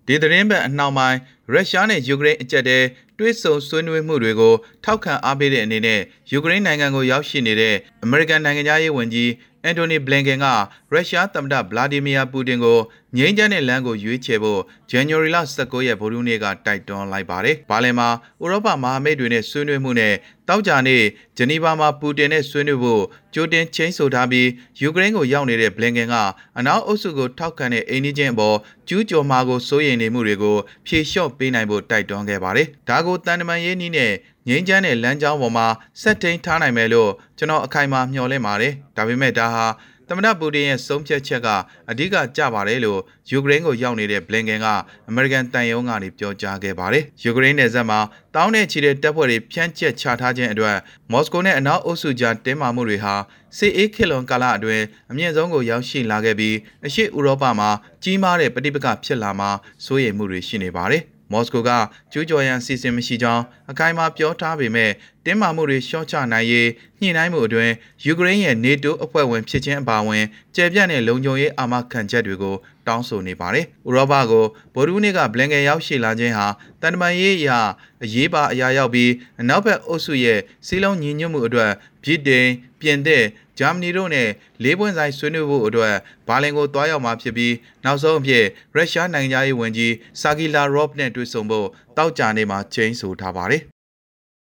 ဒီသတင်းပတ်အနှောင်ပိုင်းရုရှားနဲ့ယူကရိန်းအကြက်တဲတွဲဆုံဆွေးနွေးမှုတွေကိုထောက်ခံအားပေးတဲ့အနေနဲ့ယူကရိန်းနိုင်ငံကိုရောက်ရှိနေတဲ့အမေရိကန်နိုင်ငံသားရေးဝန်ကြီးအန်တိုနီဘလင်ကန်ကရုရှားသမ္မတဗလာဒီမီယာပူတင်ကို ငြိမ်းချမ်းတဲ့လမ်းကိုရွေးချယ်ဖို့ဇန်နဝါရီလ19ရက်ဗုဒ္ဓနေ့ကတိုက်တွန်းလိုက်ပါတယ်။ဘာလင်မှာဥရောပမဟာမိတ်တွေနဲ့ဆွေးနွေးမှုနဲ့တောက်ကြနေ့ဂျနီဗာမှာပူတင်နဲ့ဆွေးနွေးဖို့ကြိုတင်ချင်းဆိုထားပြီးယူကရိန်းကိုရောက်နေတဲ့ဘလင်ကန်ကအနောက်အုပ်စုကိုထောက်ခံတဲ့အိန္ဒိချင်းအပေါ်ကျူးကျော်မှာကိုစိုးရိမ်နေမှုတွေကိုဖြေလျှော့ပေးနိုင်ဖို့တိုက်တွန်းခဲ့ပါတယ်။ဒါကိုတန်တမန်ရေးနည်းနဲ့ငိမ့်ချမ်းတဲ့လမ်းကြောင်းပေါ်မှာဆက်ထိန်ထားနိုင်မယ်လို့ကျွန်တော်အခိုင်အမာမျှော်လင့်ပါတယ်။ဒါပေမဲ့ဒါဟာ သမ္မတပူတင်ရဲ့ဆုံးဖြတ်ချက်ကအဓိကကျပါတယ်လို့ယူကရိန်းကိုရောက်နေတဲ့ဘလင်ကန်ကအမေရိကန်တန်ယုံကနေပြောကြားခဲ့ပါတယ်။ယူကရိန်းနယ်စပ်မှာတောင်းနဲ့ချီတဲ့တပ်ဖွဲ့တွေဖြန့်ကျက်ချထားခြင်းအတွက်မော်စကိုနဲ့အနောက်အုပ်စုကြားတင်းမာမှုတွေဟာစစ်အေးခေလွန်ကာလအတွင်းအမြင့်ဆုံးကိုရောက်ရှိလာခဲ့ပြီးအရှေ့ဥရောပမှာကြီးမားတဲ့ပဋိပက္ခဖြစ်လာမှာစိုးရိမ်မှုတွေရှိနေပါတယ်။ မော်စကိုကကျူးကျော်ရန်စီစဉ်မရှိကြောင်းအခိုင်အမာပြောထားပေမဲ့တင်းမာမှုတွေလျှော့ချနိုင်ရေးညှိနှိုင်းမှုအတွင်းယူကရိန်းရဲ့ NATO အဖွဲ့ဝင်ဖြစ်ခြင်းအပါအဝင်ကျယ်ပြန့်တဲ့လုံခြုံရေးအာမခံချက်တွေကိုတောင်းဆိုနေပါတယ်။ဥရောပကိုဗိုလ်ရူးနေ့ကဘလင်ကန်ရောက်ရှိလာခြင်းဟာတန်တမာရေးအရာအရေးပါအရာရောက်ပြီးအနောက်ဘက်အုပ်စုရဲ့စီးလုံးညီညွတ်မှုအတွက်ဗြိတိန်ပြင်သစ် ဂျာမနီတို့နဲ့လေးပွင့်ဆိုင်ဆွေးနွေးဖို့အတွက်ဘာလင်ကိုတွားရောက်မှာဖြစ်ပြီးနောက်ဆုံးအဖြစ်ရုရှားနိုင်ငံသားရေးဝန်ကြီးဆာဂီလာရော့နဲ့တွေ့ဆုံဖို့တောက်ကြနေမှာချိန်ဆိုထားပါတယ်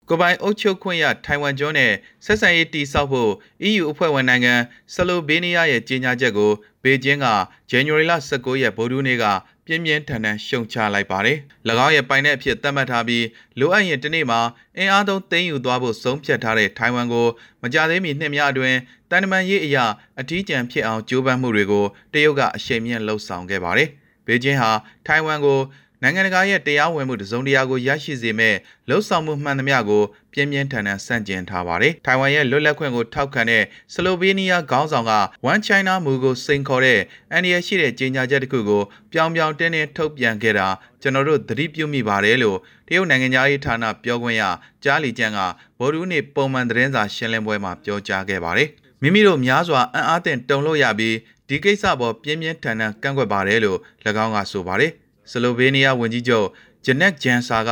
ကိုပိုင်အုပ်ချုပ်ခွင့်ရထိုင်ဝမ်ကျွန်းနဲ့ဆက်ဆံရေးတည်ဆောက်ဖို့ EU အဖွဲ့ဝင်နိုင်ငံဆလိုဘေးနီးယားရဲ့ကြေညာချက်ကိုဘေကျင်းကဇန်နဝါရီလ19ရက်ဗုဒ္ဓနေ့ကပြင်းပြင်းထန်ထန်ရှုံချလိုက်ပါတယ်။၎င်းရဲ့ပိုင်တဲ့အဖြစ်သတ်မှတ်ထားပြီးလိုအပ်ရင်တနေ့မှာအင်အားသုံးသိမ်းယူသွားဖို့ဆုံးဖြတ်ထားတဲ့ထိုင်ဝမ်ကိုမကြသေးမီနှစ်များအတွင်းတန်တမန်ရေးအရာအထီးကျန်ဖြစ်အောင်ကြိုးပမ်းမှုတွေကိုတရုတ်ကအရှိန်မြင့်လှုံ့ဆော်ခဲ့ပါတယ်။ဘေကျင်းဟာထိုင်ဝမ်ကို နိုင်ငံတကာရဲ့တရားဝင်မှုတစုံတရာကိုရရှိစေမဲ့လှုပ်ဆောင်မှုမှန်သမျှကိုပြင်းပြင်းထန်ထန်ဆန့်ကျင်ထားပါတယ်။ထိုင်ဝမ်ရဲ့လွတ်လပ်ခွင့်ကိုထောက်ခံတဲ့ဆလိုဗေးနီးယားခေါင်းဆောင်က One China မူကိုစိန်ခေါ်တဲ့အန်ဒီရရှိတဲ့ကြေညာချက်တစ်ခုကိုပြောင်ပြောင်တင်းတင်းထုတ်ပြန်ခဲ့တာကျွန်တော်တို့သတိပြုမိပါတယ်လို့တရုတ်နိုင်ငံသားရေးဌာနပြောခွင့်ရကြားလီကျန်းကဗိုလ်ရူးနေပုံမှန်သတင်းစာရှင်းလင်းပွဲမှာပြောကြားခဲ့ပါတယ်။မိမိတို့များစွာအံ့အားသင့်တုန်လှုပ်ရပြီးဒီကိစ္စပေါ်ပြင်းပြင်းထန်ထန်ကန့်ကွက်ပါတယ်လို့၎င်းကဆိုပါတယ်။ ဆလိုဗေးနီးယားဝန်ကြီးချုပ်ဂျနက်ဂျန်ဆာက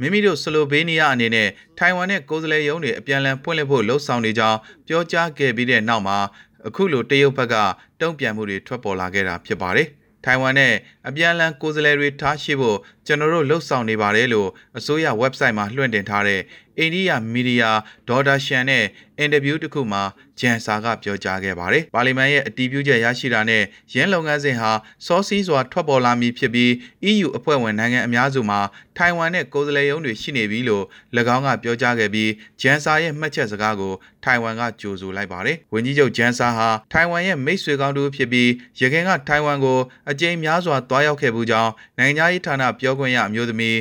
မိမိတို့ဆလိုဗေးနီးယားအနေနဲ့ထိုင်ဝမ်နဲ့ကိုယ်စားလှယ်ရုံးတွေအပြန်အလှန်ဖွင့်လှစ်ဖို့လှုံ့ဆော်နေကြောင်းပြောကြားခဲ့ပြီးတဲ့နောက်မှာအခုလိုတရုတ်ဘက်ကတုံ့ပြန်မှုတွေထွက်ပေါ်လာခဲ့တာဖြစ်ပါတယ်။ထိုင်ဝမ်နဲ့အပြန်အလှန်ကိုယ်စားလှယ်တွေထားရှိဖို့ကျွန်တော်တို့လှုပ်ဆောင်နေပါတယ်လို့အစိုးရ website မှာလွှင့်တင်ထားတဲ့အိန္ဒိယမီဒီယာဒေါ်ဒါရှန်နဲ့အင်တာဗျူးတစ်ခုမှာဂျန်ဆာကပြောကြားခဲ့ပါတယ်။ပါလီမန်ရဲ့အတည်ပြုချက်ရရှိတာနဲ့ရင်းလုပ်ငန်းစဉ်ဟာစောစီးစွာထွက်ပေါ်လာမည်ဖြစ်ပြီး EU အဖွဲ့ဝင်နိုင်ငံအများစုမှာထိုင်ဝမ်နဲ့ကိုယ်စားလှယ်ရုံးတွေရှိနေပြီလို့၎င်းကပြောကြားခဲ့ပြီးဂျန်ဆာရဲ့မှတ်ချက်စကားကိုထိုင်ဝမ်ကကြိုဆိုလိုက်ပါတယ်။ဝန်ကြီးချုပ်ဂျန်ဆာဟာထိုင်ဝမ်ရဲ့မိတ်ဆွေကောင်းတူဖြစ်ပြီးရခိုင်ကထိုင်ဝမ်ကိုအကြိမ်များစွာတွားရောက်ခဲ့မှုကြောင့်နိုင်ငံရေးဌာနပြောခွင့်ရအမျိုးသမီး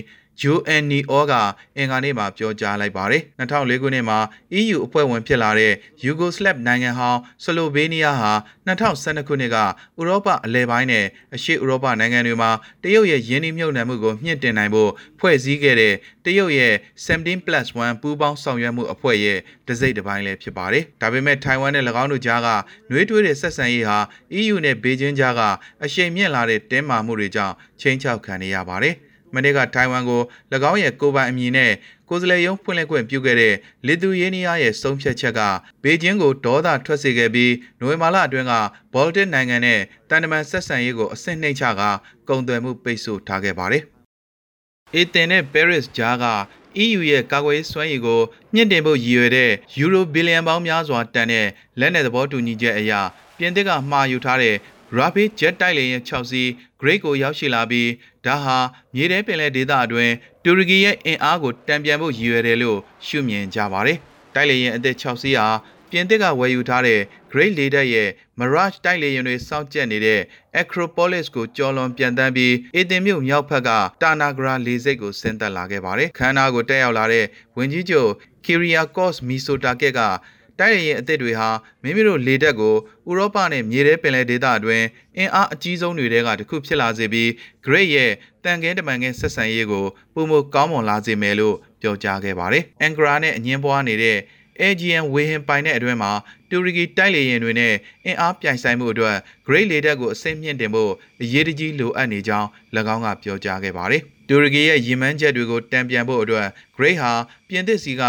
UNEO ကအင်္ဂါနေ့မှာပြောကြားလိုက်ပါတယ်2004ခုနှစ်မှာ EU အဖွဲ့ဝင်ဖြစ်လာတဲ့ Yugoslav နိုင်ငံဟောင်းဆလိုဗေးနီးယားဟာ2012ခုနှစ်ကဥရောပအလဲပိုင်းနဲ့အရှေ့ဥရောပနိုင်ငံတွေမှာတရုတ်ရဲ့ယင်းနှိမ့်မြုပ်နှံမှုကိုမြင့်တင်နိုင်ဖို့ဖွဲ့စည်းခဲ့တဲ့တရုတ်ရဲ့ 17+1 ပူးပေါင်းဆောင်ရွက်မှုအဖွဲ့ရဲ့တစိမ့်တစ်ပိုင်းလည်းဖြစ်ပါတယ်။ဒါပေမဲ့ထိုင်ဝမ်နဲ့၎င်းတို့ကြားကနှွေးထွေးတဲ့ဆက်ဆံရေးဟာ EU နဲ့ဘေကျင်းကြားကအရှိန်မြင့်လာတဲ့တင်းမာမှုတွေကြောင့်ချိန်ချောက်ခံနေရပါတယ်။ မနေ့ကထိုင်ဝမ်ကို၎င်းရဲ့ကိုပိုင်အမည်နဲ့ကိုယ်စားလှယ်ရုံးဖွင့်လှစ်ခွင့်ပြုခဲ့တဲ့လီသူယေးနီးယားရဲ့ဆုံးဖြတ်ချက်ကဘေကျင်းကိုဒေါသထွက်စေခဲ့ပြီးနိုဝင်ဘာလအတွင်းကဘော်လ်တစ်နိုင်ငံနဲ့တန်တမန်ဆက်ဆံရေးကိုအဆင့်နှိမ့်ချကကုန်သွယ်မှုပိတ်ဆို့ထားခဲ့ပါတယ်။အေသင်နဲ့ပဲရစ်ဂျားက EU ရဲ့ကာကွယ်ရေးစွမ်းရည်ကိုမြင့်တင်ဖို့ရည်ရွယ်တဲ့ယူရိုဘီလီယံပေါင်းများစွာတန်တဲ့လက်နက်သဘောတူညီချက်အရပြင်သစ်ကမှာယူထားတဲ့ Rapid Jet တိုက်လေယာဉ်6စီး Great ကိုရောက်ရှိလာပြီးဒါဟာမြေထဲပင်လယ်ဒေသအတွင်းတူရကီရဲ့အင်အားကိုတံပြန်ဖို့ရည်ရွယ်တယ်လို့ရှုမြင်ကြပါတယ်။တိုက်လေယာဉ်အသစ်6စီးဟာပြင်သစ်ကဝယ်ယူထားတဲ့ Great လေတပ်ရဲ့ Mirage တိုက်လေယာဉ်တွေစောင့်ကြပ်နေတဲ့ Acropolis ကိုကျော်လွန်ပြန်တန်းပြီးအေတင်မြို့မြောက်ဘက်ကတာနာဂရာလေဆိပ်ကိုဆင်းသက်လာခဲ့ပါတယ်။ခန်းနာကိုတက်ရောက်လာတဲ့ဝင်ကြီးချုပ် Kyriakos Mitsotakis က တိုက်လေယာဉ်အသစ်တွေဟာမိမိတို့လေတပ်ကိုဥရောပနဲ့မြေထဲပင်လယ်ဒေသအတွင်းအင်အားအကြီးဆုံးတွေကတစ်ခုဖြစ်လာစေပြီး Great ရဲ့တန်ကင်းတမန်ကင်းဆက်ဆံရေးကိုပုံမကောင်းမွန်လာစေမယ်လို့ပြောကြားခဲ့ပါတယ်။အန်ကရာနဲ့အငင်းပွားနေတဲ့ AGN ဝေဟင်ပိုင်တဲ့အတွင်းမှာတူရကီတိုက်လေယာဉ်တွေနဲ့အင်အားပြိုင်ဆိုင်မှုအတွက် Great လေတပ်ကိုအစိမ့်မြင့်တင်ဖို့အရေးတကြီးလိုအပ်နေကြောင်း၎င်းကပြောကြားခဲ့ပါတယ်။ တူရကီရဲ့ရည်မှန်းချက်တွေကိုတံပြန်ဖို့အတွက် Great ဟာပြင်သစ်စီက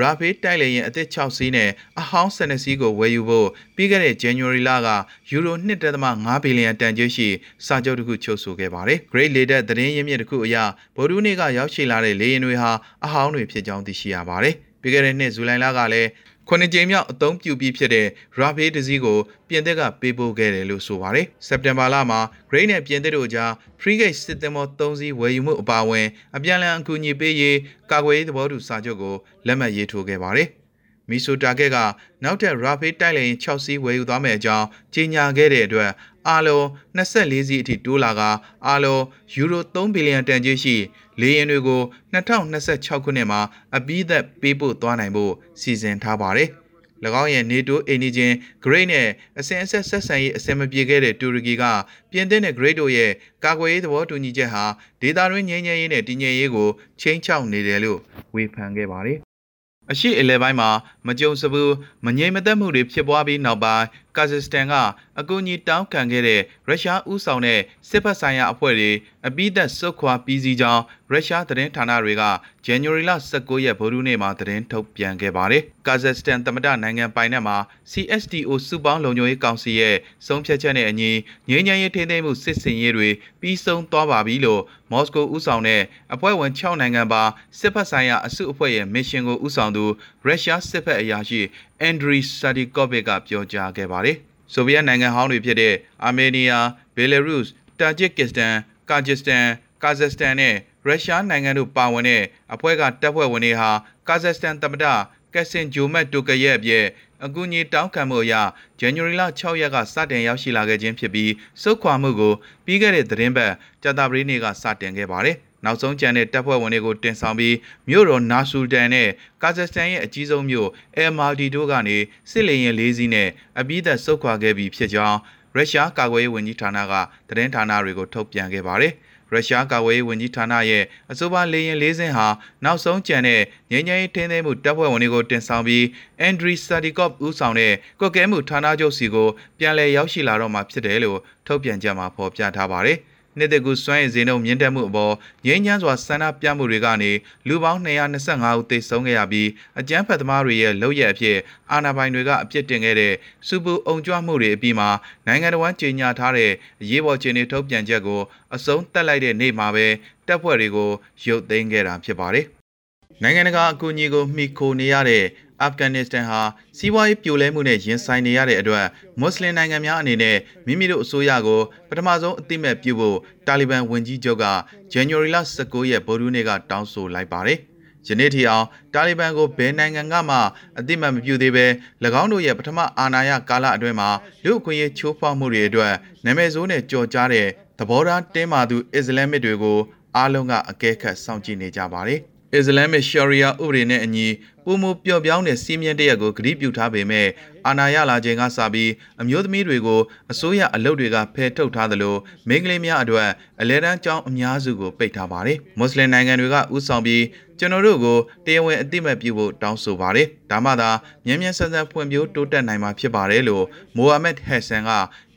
Rafael တိုက်လေယာဉ်အသစ်6စီးနဲ့အဟောင်း12စီးကိုဝယ်ယူဖို့ပြီးခဲ့တဲ့ January လကယူရို1.5ဘီလီယံတန်ကြေးရှိစာချုပ်တစ်ခုချုပ်ဆိုခဲ့ပါတယ်။ Great လေတပ်သတင်းရင်းမြစ်တစ်ခုအရဗိုလ်တူးနေ့ကရောက်ရှိလာတဲ့လေယာဉ်တွေဟာအဟောင်းတွေဖြစ်ကြောင်းသိရှိရပါတယ်။ပြီးခဲ့တဲ့နှစ်ဇူလိုင်လကလည်း ခုနှစ်ကြိမ်မြောက်အသုံးပြုပြီးဖြစ်တဲ့ Rafael တစည်းကိုပြင်သစ်ကပေးပို့ခဲ့တယ်လို့ဆိုပါတယ်။စက်တင်ဘာလမှာ Great နဲ့ပြင်သစ်တို့ကြား Frigate စစ်သင်္ဘော3စီးဝယ်ယူမှုအပါအဝင် အပြန်အလှန်အကူအညီပေးရေးကာကွယ်ရေးသဘောတူစာချုပ်ကိုလက်မှတ်ရေးထိုးခဲ့ပါတယ်။မီဆိုတာကက်ကနောက်ထပ် Rafael တိုက်လေယာဉ်6စီးဝယ်ယူသွားမယ့်အကြောင်းကြေညာခဲ့တဲ့အတွက်အားလုံး24စီးအထိတိုးလာကအားလုံးယူရို3ဘီလီယံတန်ကြေးရှိ လေယာဉ်တွေကို2026ခုနှစ်မှာအပြီးသက်ပေးပို့သွားနိုင်ဖို့စီစဉ်ထားပါတယ်။၎င်းရဲ့ NATO အိန္ဒိချင်း Great နဲ့အစဉ်အဆက်ဆက်ဆံရေးအဆင်မပြေခဲ့တဲ့တူရကီကပြင်သစ်နဲ့ Great တို့ရဲ့ကာကွယ်ရေးသဘောတူညီချက်ဟာဒေသတွင်းငြိမ်းချမ်းရေးနဲ့တည်ငြိမ်ရေးကိုချိန်ချောက်နေတယ်လို့ဝေဖန်ခဲ့ပါတယ်။အရှိအလဲပိုင်းမှာမကြုံစဘူးမငြိမ်မသက်မှုတွေဖြစ်ပွားပြီးနောက်ပိုင်း ကာဇက်စတန်ကအကူအညီတောင်းခံခဲ့တဲ့ရုရှားဦးဆောင်တဲ့စစ်ဖက်ဆိုင်ရာအဖွဲ့တွေအပိသက်စုခွာပြီးစီးကြောင်းရုရှားသတင်းဌာနတွေကဇန်နဝါရီလ19ရက်ဗုဒ္ဓနေ့မှာသတင်းထုတ်ပြန်ခဲ့ပါတယ်။ကာဇက်စတန်သမ္မတနိုင်ငံပိုင်နက်မှာ CSTO စုပေါင်းလုံခြုံရေးကောင်စီရဲ့ဆုံးဖြတ်ချက်နဲ့အညီငြိမ်းချမ်းရေးထိန်းသိမ်းမှုစစ်စင်ရေးတွေပြီးဆုံးသွားပါပြီလို့မော်စကိုဦးဆောင်တဲ့အဖွဲ့ဝင်6နိုင်ငံပါစစ်ဖက်ဆိုင်ရာအစုအဖွဲ့ရဲ့မစ်ရှင်ကိုဦးဆောင်သူရုရှားစစ်ဖက်အရာရှိ အန်ဒရီဆာဒီကော့ဗစ်ကပြောကြားခဲ့ပါတယ်။ဆိုဗီယက်နိုင်ငံဟောင်းတွေဖြစ်တဲ့အာမေးနီးယား၊ဘယ်လာရုစ်၊တာဂျစ်ကစ္စတန်၊ကာဂျစ်စတန်၊ကာဇက်စတန်နဲ့ရုရှားနိုင်ငံတို့ပါဝင်တဲ့အဖွဲ့ကတပ်ဖွဲ့ဝင်တွေဟာကာဇက်စတန်သမ္မတကက်ဆင်ဂျိုမက်တိုကရဲ့အပြည့်အကူအညီတောင်းခံမှုအရဇန်နဝါရီလ6ရက်ကစတင်ရောက်ရှိလာခဲ့ခြင်းဖြစ်ပြီးစုခွာမှုကိုပြီးခဲ့တဲ့သတင်းပတ်ကြာသပတေးနေ့ကစတင်ခဲ့ပါတယ်။ နောက်ဆုံးကျန်တဲ့တပ်ဖွဲ့ဝင်တွေကိုတင်ဆောင်ပြီးမြို့တော်နာဆူတန်နဲ့ကာဇက်စတန်ရဲ့အကြီးဆုံးမြို့အဲမာဒီတိုကနေစစ်လေယာဉ်၄စီးနဲ့အပြီးသက်စုခွာခဲ့ပြီးဖြစ်ကြောင်းရုရှားကာကွယ်ရေးဝန်ကြီးဌာနကသတင်းဌာနတွေကိုထုတ်ပြန်ခဲ့ပါတယ်။ရုရှားကာကွယ်ရေးဝန်ကြီးဌာနရဲ့အဆိုပါလေယာဉ်လေးစင်းဟာနောက်ဆုံးကြံတဲ့ငြိမ်းချမ်းရေးထင်းသိမ်းမှုတပ်ဖွဲ့ဝင်တွေကိုတင်ဆောင်ပြီးအန်ဒရီဆာဒီကော့ဦးဆောင်တဲ့ကွက်ကဲမှုဌာနချုပ်စီကိုပြန်လည်ရောက်ရှိလာတော့မှာဖြစ်တယ်လို့ထုတ်ပြန်ကြမှာဖော်ပြထားပါတယ်။ နှစ်တကူစွမ်းရည်ဈေးနှုန်းမြင့်တက်မှုအပေါ်ငြိမ်းချမ်းစွာဆန္ဒပြမှုတွေကနေလူပေါင်း225ဦးသေဆုံးခဲ့ရပြီးအကြမ်းဖက်သမားတွေရဲ့လုပ်ရက်အဖြစ်အာဏာပိုင်တွေကအပြစ်တင်ခဲ့တဲ့စူပူအုံကြွမှုတွေအပြီးမှာနိုင်ငံတော်ဝန်ကြေညာထားတဲ့အရေးပေါ်ခြေနေထုတ်ပြန်ချက်ကိုအဆုံးသတ်လိုက်တဲ့နေ့မှာပဲတပ်ဖွဲ့တွေကိုရုပ်သိမ်းခဲ့တာဖြစ်ပါတယ်။နိုင်ငံတကာအကူအညီကိုမှီခိုနေရတဲ့ အာဖဂန်နစ္စတန်ဟာစီးပွားရေးပြိုလဲမှုနဲ့ရင်ဆိုင်နေရတဲ့အတွက်မွတ်စလင်နိုင်ငံများအနေနဲ့မိမိတို့အစိုးရကိုပထမဆုံးအသိမဲ့ပြုဖို့တာလီဘန်ဝန်ကြီးချုပ်ကဇန်နဝါရီလ19ရက်ဗုဒ္ဓနေ့ကတောင်းဆိုလိုက်ပါတယ်။ယနေ့ထိအောင်တာလီဘန်ကိုဘယ်နိုင်ငံကမှအသိမှတ်မပြုသေးဘဲ၎င်းတို့ရဲ့ပထမအာဏာရကာလအတွင်းမှာလူအခွင့်အရေးချိုးဖောက်မှုတွေအတွက်နာမည်ဆိုးနဲ့ကြော်ကြားတဲ့သဘောထားတင်းမာသူအစ္စလာမစ်တွေကိုအားလုံးကအကဲခတ်စောင့်ကြည့်နေကြပါတယ်။ အစ္စလာမစ်ရှာရီယာဥပဒေနဲ့အညီပုံမပျော့ပြောင်းတဲ့စီးမြင်တရက်ကိုဂရုပြုထားပေမဲ့ အာဏာရလာချိန်ကစပြီးအမျိုးသမီးတွေကိုအစိုးရအလုပ်တွေကဖယ်ထုတ်ထားသလိုမိန်းကလေးများအတွက်အလဲတန်းကျောင်းအများစုကိုပိတ်ထားပါတယ်။မွတ်စလင်နိုင်ငံတွေကဥဆောင်ပြီးကျွန်တော်တို့ကိုတရားဝင်အသိမဲ့ပြုဖို့တောင်းဆိုပါတယ်။ဒါမှသာမြန်မြန်ဆန်ဆန်ဖွံ့ဖြိုးတိုးတက်နိုင်မှာဖြစ်ပါတယ်လို့မိုဟာမက်ဟက်ဆန်က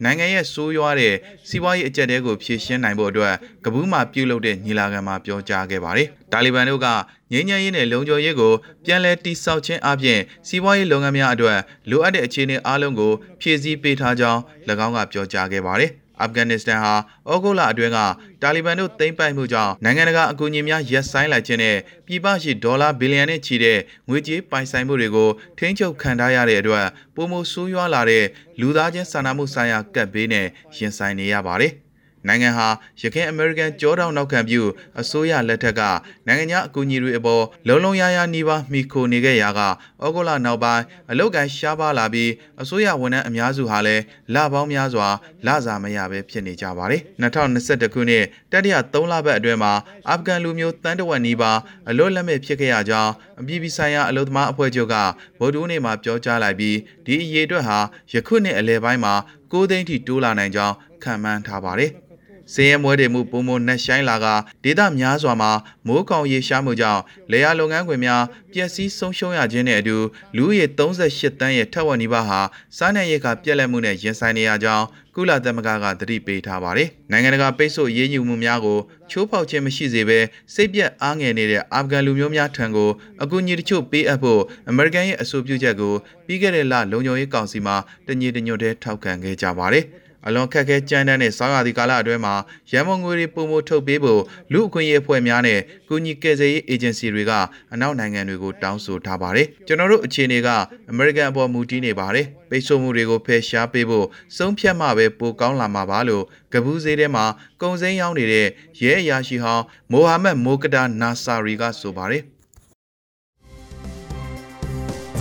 နိုင်ငံရဲ့ဆိုးရွားတဲ့စီးပွားရေးအကျပ်တဲကိုဖြေရှင်းနိုင်ဖို့အတွက်ကပူးမှာပြုလုပ်တဲ့ညီလာခံမှာပြောကြားခဲ့ပါတယ်။တာလီဘန်တို့က ငြိမ်းချမ်းရေးနဲ့လုံခြုံရေးကိုပြန်လည်တည်ဆောက်ခြင်းအပြင်စီးပွားရေးလုပ်ငန်းများအတွက်လိုအပ်တဲ့အခြေအနေအလုံးကိုဖြည့်ဆည်းပေးထားကြောင်း၎င်းကပြောကြားခဲ့ပါတယ်။အာဖဂန်နစ္စတန်ဟာဩဂုတ်လအတွင်းကတာလီဘန်တို့သိမ်းပိုက်မှုကြောင့်နိုင်ငံတကာအကူအညီများရပ်ဆိုင်းလိုက်ခြင်းနဲ့ပြည်ပရှိဒေါ်လာဘီလီယံနဲ့ချီတဲ့ငွေကြေးပိုင်ဆိုင်မှုတွေကိုထိန်းချုပ်ခံထားရတဲ့အတွက်ပုံမဆိုးရွားလာတဲ့လူသားချင်းစာနာမှုဆိုင်ရာကပ်ဘေးနဲ့ရင်ဆိုင်နေရပါတယ်။ နိုင်ငံဟာရခိုင်အမေရိကန်ကြောတောင်နောက်ခံပြုအစိုးရလက်ထက်ကနိုင်ငံခြားအကူအညီတွေအပေါ်လုံလုံရရနှီးပါမိခိုနေခဲ့ရာကဩဂုတ်လနောက်ပိုင်းအလုတ်ကန်ရှားပါလာပြီးအစိုးရဝန်ထမ်းအများစုဟာလည်းလပေါင်းများစွာလစာမရပဲဖြစ်နေကြပါတယ်2021ခုနှစ်တတိယ3လပတ်အတွင်းမှာအာဖဂန်လူမျိုးတန်းတဝက်နီးပါးအလွတ်လက်မဲ့ဖြစ်ခဲ့ရကြောင်းအပြည်ပြည်ဆိုင်ရာအလို့သမားအဖွဲ့ချုပ်ကဗုဒ္ဓဦးနေ့မှာပြောကြားလိုက်ပြီးဒီအရေးအတွက်ဟာယခုနှစ်အလယ်ပိုင်းမှာ9သိန်းထိတိုးလာနိုင်ကြောင်းခန့်မှန်းထားပါတယ်။ စည်ရဲမွဲတွေမှုပုံမနှက်ဆိုင်လာကဒေသများစွာမှာမိုးကောင်ရေရှားမှုကြောင့်လေယာလုပ်ငန်းခွင်များပျက်စီးဆုံးရှုံးရခြင်းနဲ့အတူလူဦးရေ38တန်းရဲ့ထက်ဝက်နီးပါးဟာစားနပ်ရိက္ခာပြက်လက်မှုနဲ့ရင်ဆိုင်နေရကြောင်းကုလသမဂ္ဂကသတိပေးထားပါတယ်။နိုင်ငံတကာပိတ်ဆို့ရေးညူမှုများကိုချိုးဖောက်ခြင်းမရှိစေဘဲစိတ်ပြက်အားငယ်နေတဲ့အာဖဂန်လူမျိုးများထံကိုအကူအညီတချို့ပေးအပ်ဖို့အမေရိကန်ရဲ့အဆိုပြုချက်ကိုပြီးခဲ့တဲ့လလုံခြုံရေးကောင်စီမှာတညီတညွတ်တည်းထောက်ခံခဲ့ကြပါတယ်။ အလွန်ခက်ခဲကြမ်းတမ်းတဲ့ဆောင်းရာသီကာလအတွင်းမှာရန်မုံငွေတွေပုံမထုတ်ပေးဖို့လူအခွင့်အရေးအဖွဲ့များနဲ့ကူညီကယ်ဆယ်ရေးအေဂျင်စီတွေကအနောက်နိုင်ငံတွေကိုတောင်းဆိုထားပါတယ်။ကျွန်တော်တို့အခြေအနေကအမေရိကန်အပေါ်မူတည်နေပါတယ်။ပိတ်ဆို့မှုတွေကိုဖယ်ရှားပေးဖို့ဆုံးဖြတ်မှပဲပိုကောင်းလာမှာပါလို့ကပူးဈေးထဲမှာကုံစိမ်းရောင်းနေတဲ့ရဲအရာရှိဟောင်းမိုဟာမက်မိုကဒါနာဆာရီကဆိုပါတယ်။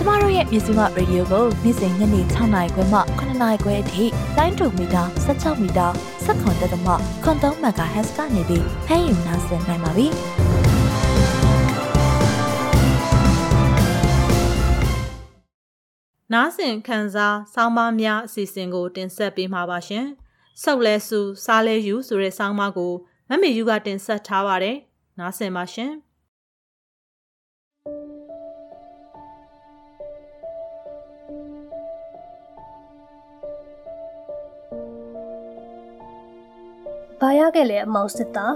မတို့ရဲ့မြစီမရေဒီယိုကိုနေ့စဉ်ညနေ6နာရီခွဲမှ9နာရီခွဲအထိတိုင်းတူမီတာ16မီတာစက္ကန့်တက်သမခွန်3မဂါဟက်စ်ကနေပြီးဖမ်းယူနိုင်စင်နိုင်ပါပြီ။နားဆင်ခံစားဆောင်းပါးများအစီအစဉ်ကို တင်ဆက်ပေးမှာပါရှင်။ဆုပ်လဲစုစားလဲယူဆိုတဲ့ဆောင်းပါးကိုမမေယူကတင်ဆက်ထားပါတယ်။နားဆင်ပါရှင်။။ ဘာရခဲ့လဲအမောင်စစ်သား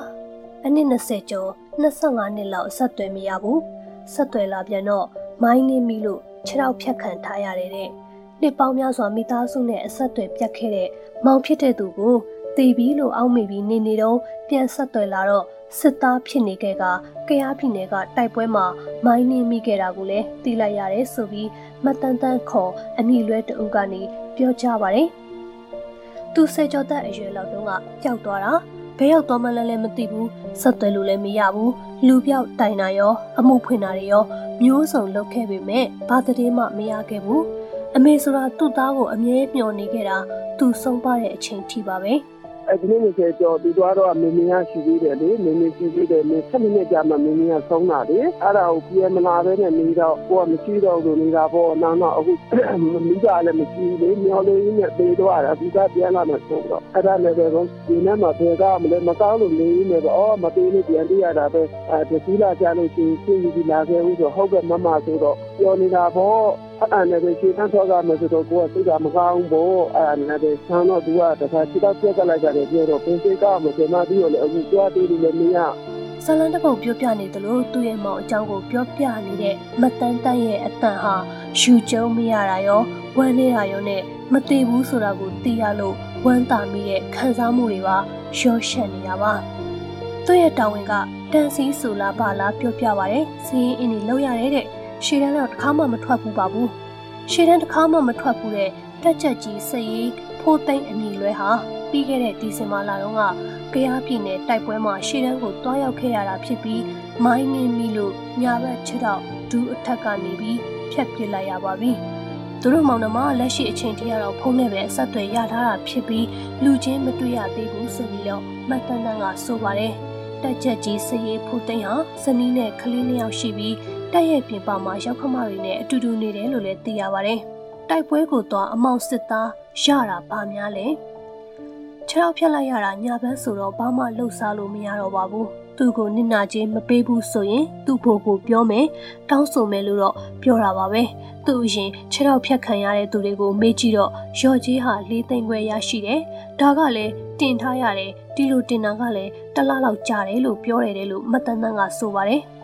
အနည်း20ကျော်25နှစ်လောက်ဆက်သွယ်မရဘူး။ဆက်သွယ်လာပြန်တော့မိုင်းနေပြီလို့ခြေထောက်ဖြတ်ခံထားရတယ်တဲ့။နှစ်ပေါင်းများစွာမိသားစုနဲ့အဆက်အသွယ်ပြတ်ခဲ့တဲ့မောင်ဖြစ်တဲ့သူကိုတေပြီလို့အောက်မိပြီးနေနေတော့ပြန်ဆက်သွယ်လာတော့စစ်သားဖြစ်နေခဲ့ကကရားပြည်နယ်ကတိုက်ပွဲမှာမိုင်းနှင်းမိခဲ့တာကိုလည်းသိလိုက်ရတယ်ဆိုပြီးမတန်တန်ခေါ်အမိလွဲတဦးကနေပြောကြပါတယ်။ သူစေကျော်သက်အရွယ်လောက်တုန်းကပျောက်သွားတာဘယ်ရောက်သွားမှလည်းလည်းမသိဘူးဆက်သွယ်လို့လည်းမရဘူးလူပြောက်တိုင်တာရော အမှုဖွင့်တာတွေရောမျိုးစုံလုပ်ခဲ့ပေမဲ့ဘာတည်းမှမရခဲ့ဘူးအမေဆိုတာသူ့သားကိုအမြဲမျှော်နေခဲ့တာသူဆုံးပါတဲ့အချိန်ထိပါပဲ။ အဲဒီနေ့20ကျော်သူတို့ကတော့မင်းမင်းရရှိသေးတယ်လေမင်းမင်းရှိသေးတယ်မင်း7မိနစ်ကြာမှမင်းမင်းရဆုံးတာလေအဲ့ဒါကိုပြန်မလာဘဲနဲ့နေတော့ကိုကမရှိတော့လို့နေတာပေါ့နောက်တော့အခုမိကြလည်းမရှိလေမျောလေးနဲ့ပြေးတော့တာဒီကပြန်လာမှဆုံးတော့အဲ့ဒါလည်းပဲဒီနေ့မှဘယ်ကမလဲမကောင်းလို့နေနေပဲအော်မပြေးလို့ပြန်ပြရတာပဲအဲဒီစီလာကြလို့ရှိရင်သိယူလာခဲ့ဦးဆိုဟုတ်ကဲ့မမဆိုတော့ပြောနေတာပေါ့ အဲ့ဒါလည်းရှင်းထထောက်ကမယ်ဆိုတော့ကိုကစိတ်ကမကောင်းဘူးအဲ့ဒါလည်းဆန်းတော့သူကတခါစိတ်ကပြက်ကလိုက်ကြတယ်ပြောတော့ပင်စိတ်ကမစမပြီးတော့လည်းအခုကြွားသေးတယ်လည်းမရဇလန်တပုတ်ပြောပြနေသလိုသူ့ရဲ့မောင်အကြောင်းကိုပြောပြနေတဲ့မတန်တန်ရဲ့အတန်ဟာရှူကျုံမရတာရောဝမ်းနေတာရောနဲ့မတည်ဘူးဆိုတာကိုသိရလို့ဝမ်းသာမိတဲ့ခံစားမှုတွေပါရောရှက်နေတာပါသူ့ရဲ့တာဝန်ကတန်စီဆိုလာပါလားပြောပြပါတယ်စီးရင်အင်းကြီးလောက်ရတဲ့တဲ့ ရှေ့တန်းတော့တစ်ခါမှမထွက်ဘူးပါဘူးရှေ့တန်းတစ်ခါမှမထွက်ဘူးတဲ့တက်ချက်ကြီးစရေးဖိုးသိမ့်အမည်လွဲဟာပြီးခဲ့တဲ့ဒီဇင်ဘာလတုန်းကကရားပြည်နယ်တိုက်ပွဲမှာရှေ့တန်းကိုတွားရောက်ခဲ့ရတာဖြစ်ပြီးမိုင်းနေမိလို့ညာဘက်ခြေထောက်ဒူးအထက်ကနေပြီးဖြတ်ပစ်လိုက်ရပါပြီသူတို့မောင်နှမလက်ရှိအချိန်ထိကတော့ဖုန်းနဲ့ပဲဆက်သွယ်ရထားတာဖြစ်ပြီးလူချင်းမတွေ့ရသေးဘူးဆိုပြီးတော့မှတ်တမ်းတမ်းကဆိုပါတယ်တက်ချက်ကြီးစရေးဖို့သိန်းဟာဇနီးနဲ့ကလေးနှစ်ယောက်ရှိပြီး တိုက်ရဲ့ပြင်ပမှာရောက်ခမတွေနဲ့အတူတူနေတယ်လို့လည်းသိရပါတယ်။တိုက်ပွဲကိုတော့အမောင်စစ်သားရတာပါများလဲ။ခြေထောက်ဖြတ်လိုက်ရတာညာဘက်ဆိုတော့ဘာမှလှုပ်ရှားလို့မရတော့ပါဘူး။သူ့ကိုနစ်နာခြင်းမပေးဘူးဆိုရင်သူ့ဖို့ကိုပြောမယ်တောင်းဆိုမယ်လို့တော့ပြောတာပါပဲ။သူ့အရင်ခြေထောက်ဖြတ်ခံရတဲ့သူတွေကိုမေးကြည့်တော့ရော့ကြီးဟာလေးသိန်းခွဲရရှိတယ်။ဒါကလည်းတင်ထားရတယ်ဒီလိုတင်တာကလည်းတလားလောက်ကြာတယ်လို့ပြောတယ်လို့မတန်တန်ကဆိုပါတယ်။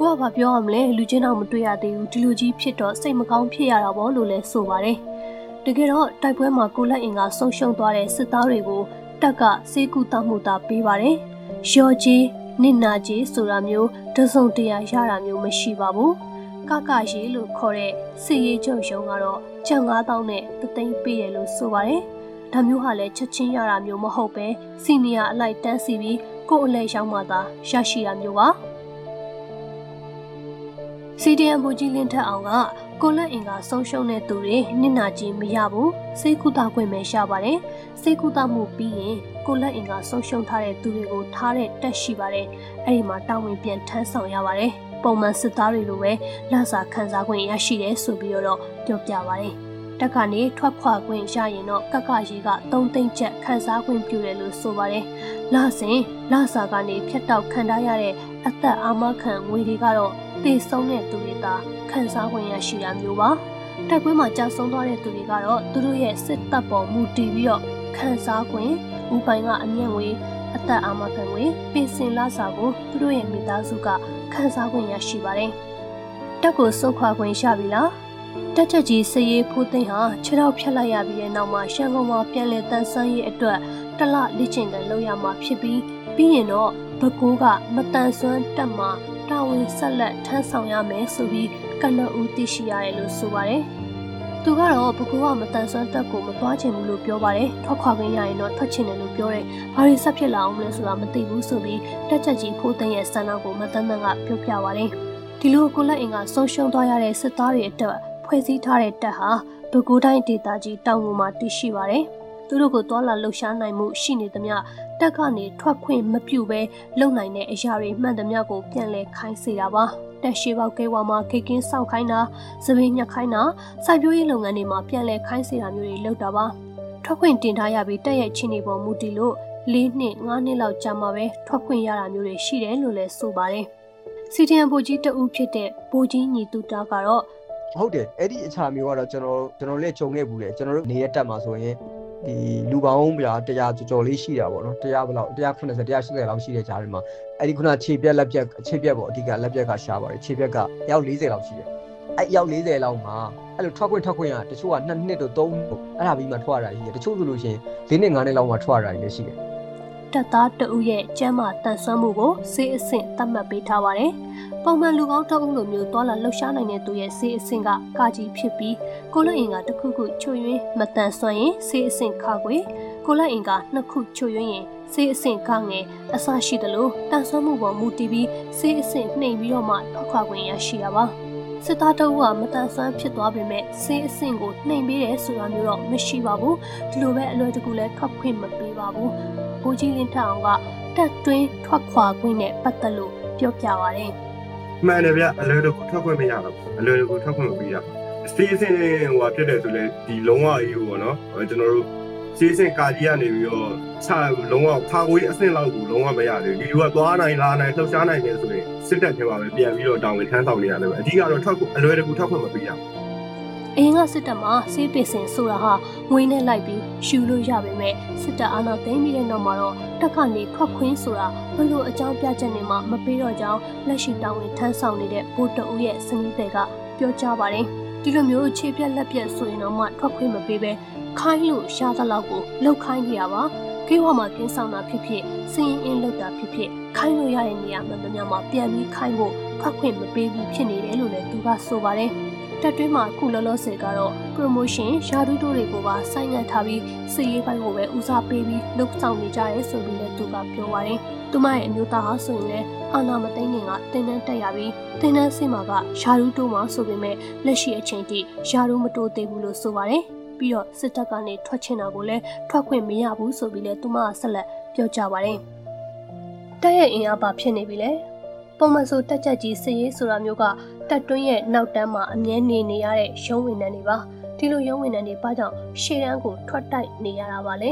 ကိုကဘာပြောရမလဲလူချင်းတော့မတွေ့ရသေးဘူးဒီလိုကြီးဖြစ်တော့စိတ်မကောင်းဖြစ်ရတာပေါ့လို့လည်းဆိုပါတယ်တကယ်တော့တိုက်ပွဲမှာကိုလက်အင်ကဆုံးရှုံးသွားတဲ့စစ်သားတွေကိုတက်ကစေကူတမှုတာပေးပါတယ်ရော်ကြီးနစ်နာကြီးဆိုတာမျိုးတစုံတရာရတာမျိုးမရှိပါဘူးကကရေလို့ခေါ်တဲ့စစ်ရေးချုပ်ရုံကတော့ကျန်9000နဲ့တသိန်းပေးတယ်လို့ဆိုပါတယ်ဒါမျိုးဟာလည်းချက်ချင်းရတာမျိုးမဟုတ်ပဲစီနီယာအလိုက်တန်းစီပြီးကို့အလဲရောက်မှသာရရှိတာမျိုးပါ စီဒီအမ်ဘူကြီးလင်းထက်အောင်ကကိုလက်အင်ကဆုံးရှုံးတဲ့သူတွေနစ်နာခြင်းမရဘူးစိတ်ကူတာခွင့်ပဲရှာပါတယ်စိတ်ကူတာမှုပြီးရင်ကိုလက်အင်ကဆုံးရှုံးထားတဲ့သူတွေကိုထားတဲ့တက်ရှိပါတယ်အဲ့ဒီမှာတာဝန်ပြန်ထမ်းဆောင်ရပါတယ်ပုံမှန်စစ်သားတွေလိုပဲလစာခံစားခွင့်ရရှိတယ်ဆိုပြီးတော့ပြောပြပါတယ်တက်ကနေထွက်ခွာခွင့်ရရင်တော့ကကရီက3သိန်းချက်ခန်းစားခွင့်ပြုတယ်လို့ဆိုပါတယ်။လစဉ်လစာကနေဖြတ်တောက်ခံထားရတဲ့အသက်အာမခံငွေတွေကတော့ သေဆုံးတဲ့သူတွေသာခံစားခွင့်ရရှိတာမျိုးပါတိုက်ပွဲမှာကြာဆုံးသွားတဲ့သူတွေကတော့သူတို့ရဲ့စစ်တပ်ပေါ်မူတည်ပြီးတော့ခံစားခွင့်ဥပိုင်ကအမျက်ငွေအသက်အာမခံငွေပြင်ဆင်လာစာကိုသူတို့ရဲ့မိသားစုကခံစားခွင့်ရရှိပါတယ်တက်ကိုစုခွာခွင့်ရပြီလားတက်ချက်ကြီးစရေးဖိုးသိန်းဟာခြေထောက်ဖြတ်လိုက်ရပြီးတဲ့နောက်မှာရှန်ကုန်မှာပြန်လည်တန်းဆန်းရေးအတွက်တလလေ့ကျင့်ကန်လုပ်ရမှာဖြစ်ပြီးပြီးရင်တော့ဘကိုးကမတန်ဆွမ်းတက်မှာ တာဝန်ဆက်လက်ထမ်းဆောင်ရမယ်ဆိုပြီးကနဦးသိရှိရတယ်လို့ဆိုပါတယ်။သူကတော့ဘကူကမတန်ဆွမ်းတက်ကိုမသွားချင်ဘူးလို့ပြောပါတယ်။ထွက်ခွာခွင့်ရရင်တော့ထွက်ချင်တယ်လို့ပြောတယ်။ဘာတွေဆက်ဖြစ်လာအောင်လဲဆိုတာမသိဘူးဆိုပြီးတက်ချက်ကြီးဖိုးသိန်းရဲ့ဆန္ဒကိုမတန်းတန်းကပြောပြပါတယ်။ဒီလိုကိုလက်အင်ကဆုံးရှုံးသွားရတဲ့စစ်သားတွေအတွက်ဖွဲ့စည်းထားတဲ့တပ်ဟာဘကူတိုင်းဒေသကြီးတောင်ငူမှာတည်ရှိပါတယ်။ သူတို့ကိုတွာလာလှုပ်ရှားနိုင်မှုရှိနေသမျှတက်ကနေထွက်ခွင့်မပြုဘဲလုံနိုင်တဲ့အရာတွေမှန်သမျှကိုပြန်လဲခိုင်းစေတာပါတက်ရှိပေါကဲဝါမှာခေကင်းစောက်ခိုင်းတာစပင်းညက်ခိုင်းတာစိုက်ပျိုးရေးလုပ်ငန်းတွေမှာပြန်လဲခိုင်းစေတာမျိုးတွေလုပ်တာပါထွက်ခွင့်တင်ထားရပြီးတက်ရဲ့ချင်းတွေပေါ်မူတည်လို့၄နှစ်၅နှစ်လောက်ကြာမှပဲထွက်ခွင့်ရတာမျိုးတွေရှိတယ်လို့လည်းဆိုပါတယ်စီတီအမ်ဘိုကြီးတဦးဖြစ်တဲ့ဘိုကြီးညီတူတာကတော့ဟုတ်တယ်အဲ့ဒီအခြာမျိုးကတော့ကျွန်တော်ကျွန်တော်လည်းဂျုံခဲ့ဘူးလေကျွန်တော်တို့နေရတက်မှာဆိုရင် ဒီလူပေါင်းပြတရားကြော်ကြော်လေးရှိတာပေါ့နော်တရားဘယ်လောက်190 180လောက်ရှိတဲ့ကြားထဲမှာအဲ့ဒီခုနခြေပြက်လက်ပြက်ခြေပြက်ပေါ့အဓိကလက်ပြက်ကရှားပါတယ်ခြေပြက်ကရောက်40လောက်ရှိတယ်အဲ့ရောက်40လောက်မှာအဲ့လိုထွက်ခွင့်ထွက်ခွင့်ကတချို့က2နှစ်တို့3နှစ်အဲ့ဒါပြီးမှထွက်ရတာကြီးတယ်တချို့ဆိုလို့ရှိရင်4နှစ်5နှစ်လောက်မှထွက်ရတာကြီးလည်းရှိတယ်တက်သားတဦးရဲ့ကျမ်းမာတန်ဆွမ်းမှုကိုစေးအဆင့်သတ်မှတ်ပေးထားပါတယ်။ ပုံမှန်လူကောင်းတအုပ်လိုမျိုးသွာလာလှုပ်ရှားနိုင်တဲ့သူရဲ့စေးအဆင့်ကကာကြီးဖြစ်ပြီးကိုလက်အင်ကတစ်ခုခုချွတ်ယွင်းမတန်ဆွမ်းရင်စေးအဆင့်ခါခွေကိုလက်အင်ကနှစ်ခုချွတ်ယွင်းရင်စေးအဆင့်ခငယ်အစရှိသလိုတန်ဆွမ်းမှုပေါ်မူတည်ပြီးစေးအဆင့်နှိမ်ပြီးတော့မှထွက်ခွာခွင့်ရရှိတာပါ။စစ်သားတအုပ်ကမတန်ဆွမ်းဖြစ်သွားပေမဲ့စေးအဆင့်ကိုနှိမ်ပေးတယ်ဆိုတာမျိုးတော့မရှိပါဘူးဒီလိုပဲအလွယ်တကူလည်းထွက်ခွင့်မပေးပါဘူးဘိုးကြီးလင်းထအောင်ကတက်တွင်းထွက်ခွာခွင့်နဲ့ပတ်သက်လို့ပြောပြပါတယ် မှန်တယ်ဗျအလွယ်တကူထွက်ခွင့်မရတော့ဘူးအလွယ်တကူထွက်ခွင့်မပေးရဘူးစီးစင်ဟိုဟာဖြစ်တယ်ဆိုလဲဒီလုံးဝအေးပေါ့နော်ကျွန်တော်တို့စီးစင်ကာကြီးကနေပြီးတော့ချလုံးဝဖာခွေးအဆင့်လောက်ကိုလုံးဝမရသေးဘူးဒီလူကသွားနိုင်လာနိုင်လှုပ်ရှားနိုင်တယ်ဆိုရင်စစ်တပ်ထဲမှာပဲပြန်ပြီးတော့တောင်းဝင်ထမ်းဆောင်နေရတယ်ပဲအဓိကတော့ထွက်အလွယ်တကူထွက်ခွင့်မပေးရဘူးအရင်ကစစ်တပ်မှာစေးပင်စင်ဆိုတာဟာ ငွေနဲ့လိုက်ပြီးရှူလို့ရပေမဲ့စစ်တပ်အာဏာသိမ်းပြီးတဲ့နောက်မှာတော့တက်ခနေထွက်ခွင်းဆိုတာဘလို့အကြောင်းပြချက်နေမှမပေးတော့ကြောင်းလက်ရှိတာဝန်ထမ်းဆောင်နေတဲ့ဗိုလ်တအုပ်ရဲ့စနစ်တွေကပြောကြားပါတယ်ဒီလိုမျိုးခြေပြက်လက်ပြက်ဆိုရင်တော့မှထွက်ခွင့်မပေးပဲခိုင်းလို့ရှားသလောက်ကိုလှုပ်ခိုင်းနေရပါကေဝမှာကင်းဆောင်တာဖြစ်ဖြစ်စင်းရင်အင်းလောက်တာဖြစ်ဖြစ်ခိုင်းလို့ရတဲ့နေရာမှန်သမျှမှာပြန်ပြီးခိုင်းဖို့ခွက်ခွင့်မပေးဘူးဖြစ်နေတယ်လို့လည်းသူကဆိုပါတယ် တက်တွင်းမှာခုလောလောဆယ်ကတော့ promotion ရှာဒူးတိုးတွေကိုပါဆိုင်းငံ့ထားပြီးစီရေးပိုင်းကိုပဲဦးစားပေးပြီးလုပ်ဆောင်နေကြရဲဆိုပြီးလည်းသူကပြောပါတယ်။သူမရဲ့အမျိုးသားဟာဆိုရင်လည်းအာနာမသိန်းငင်ကတင်းတန်းတက်ရပြီးတင်းတန်းစင်မှာကရှာဒူးတိုးမှာဆိုပေမဲ့လက်ရှိအချိန်ထိရှာဒူးမတိုးသေးဘူးလို့ဆိုပါတယ်။ပြီးတော့စစ်တပ်ကနေထွက်ချင်တာကိုလည်းထွက်ခွင့်မရဘူးဆိုပြီးလည်းသူမကဆက်လက်ပြောကြပါတယ်။တက်ရဲ့အင်အားပါဖြစ်နေပြီလေပုံမှန်ဆိုတက်ချက်ကြီးစည်ရေးဆိုတာမျိုးက တက်တွင်းရဲ့နောက်တန်းမှာအမြဲနေနေရတဲ့ရုံးဝင်နှန်းတွေပါဒီလိုရုံးဝင်နှန်းတွေဘာကြောင့်ရှေ့တန်းကိုထွက်တိုက်နေရတာပါလဲ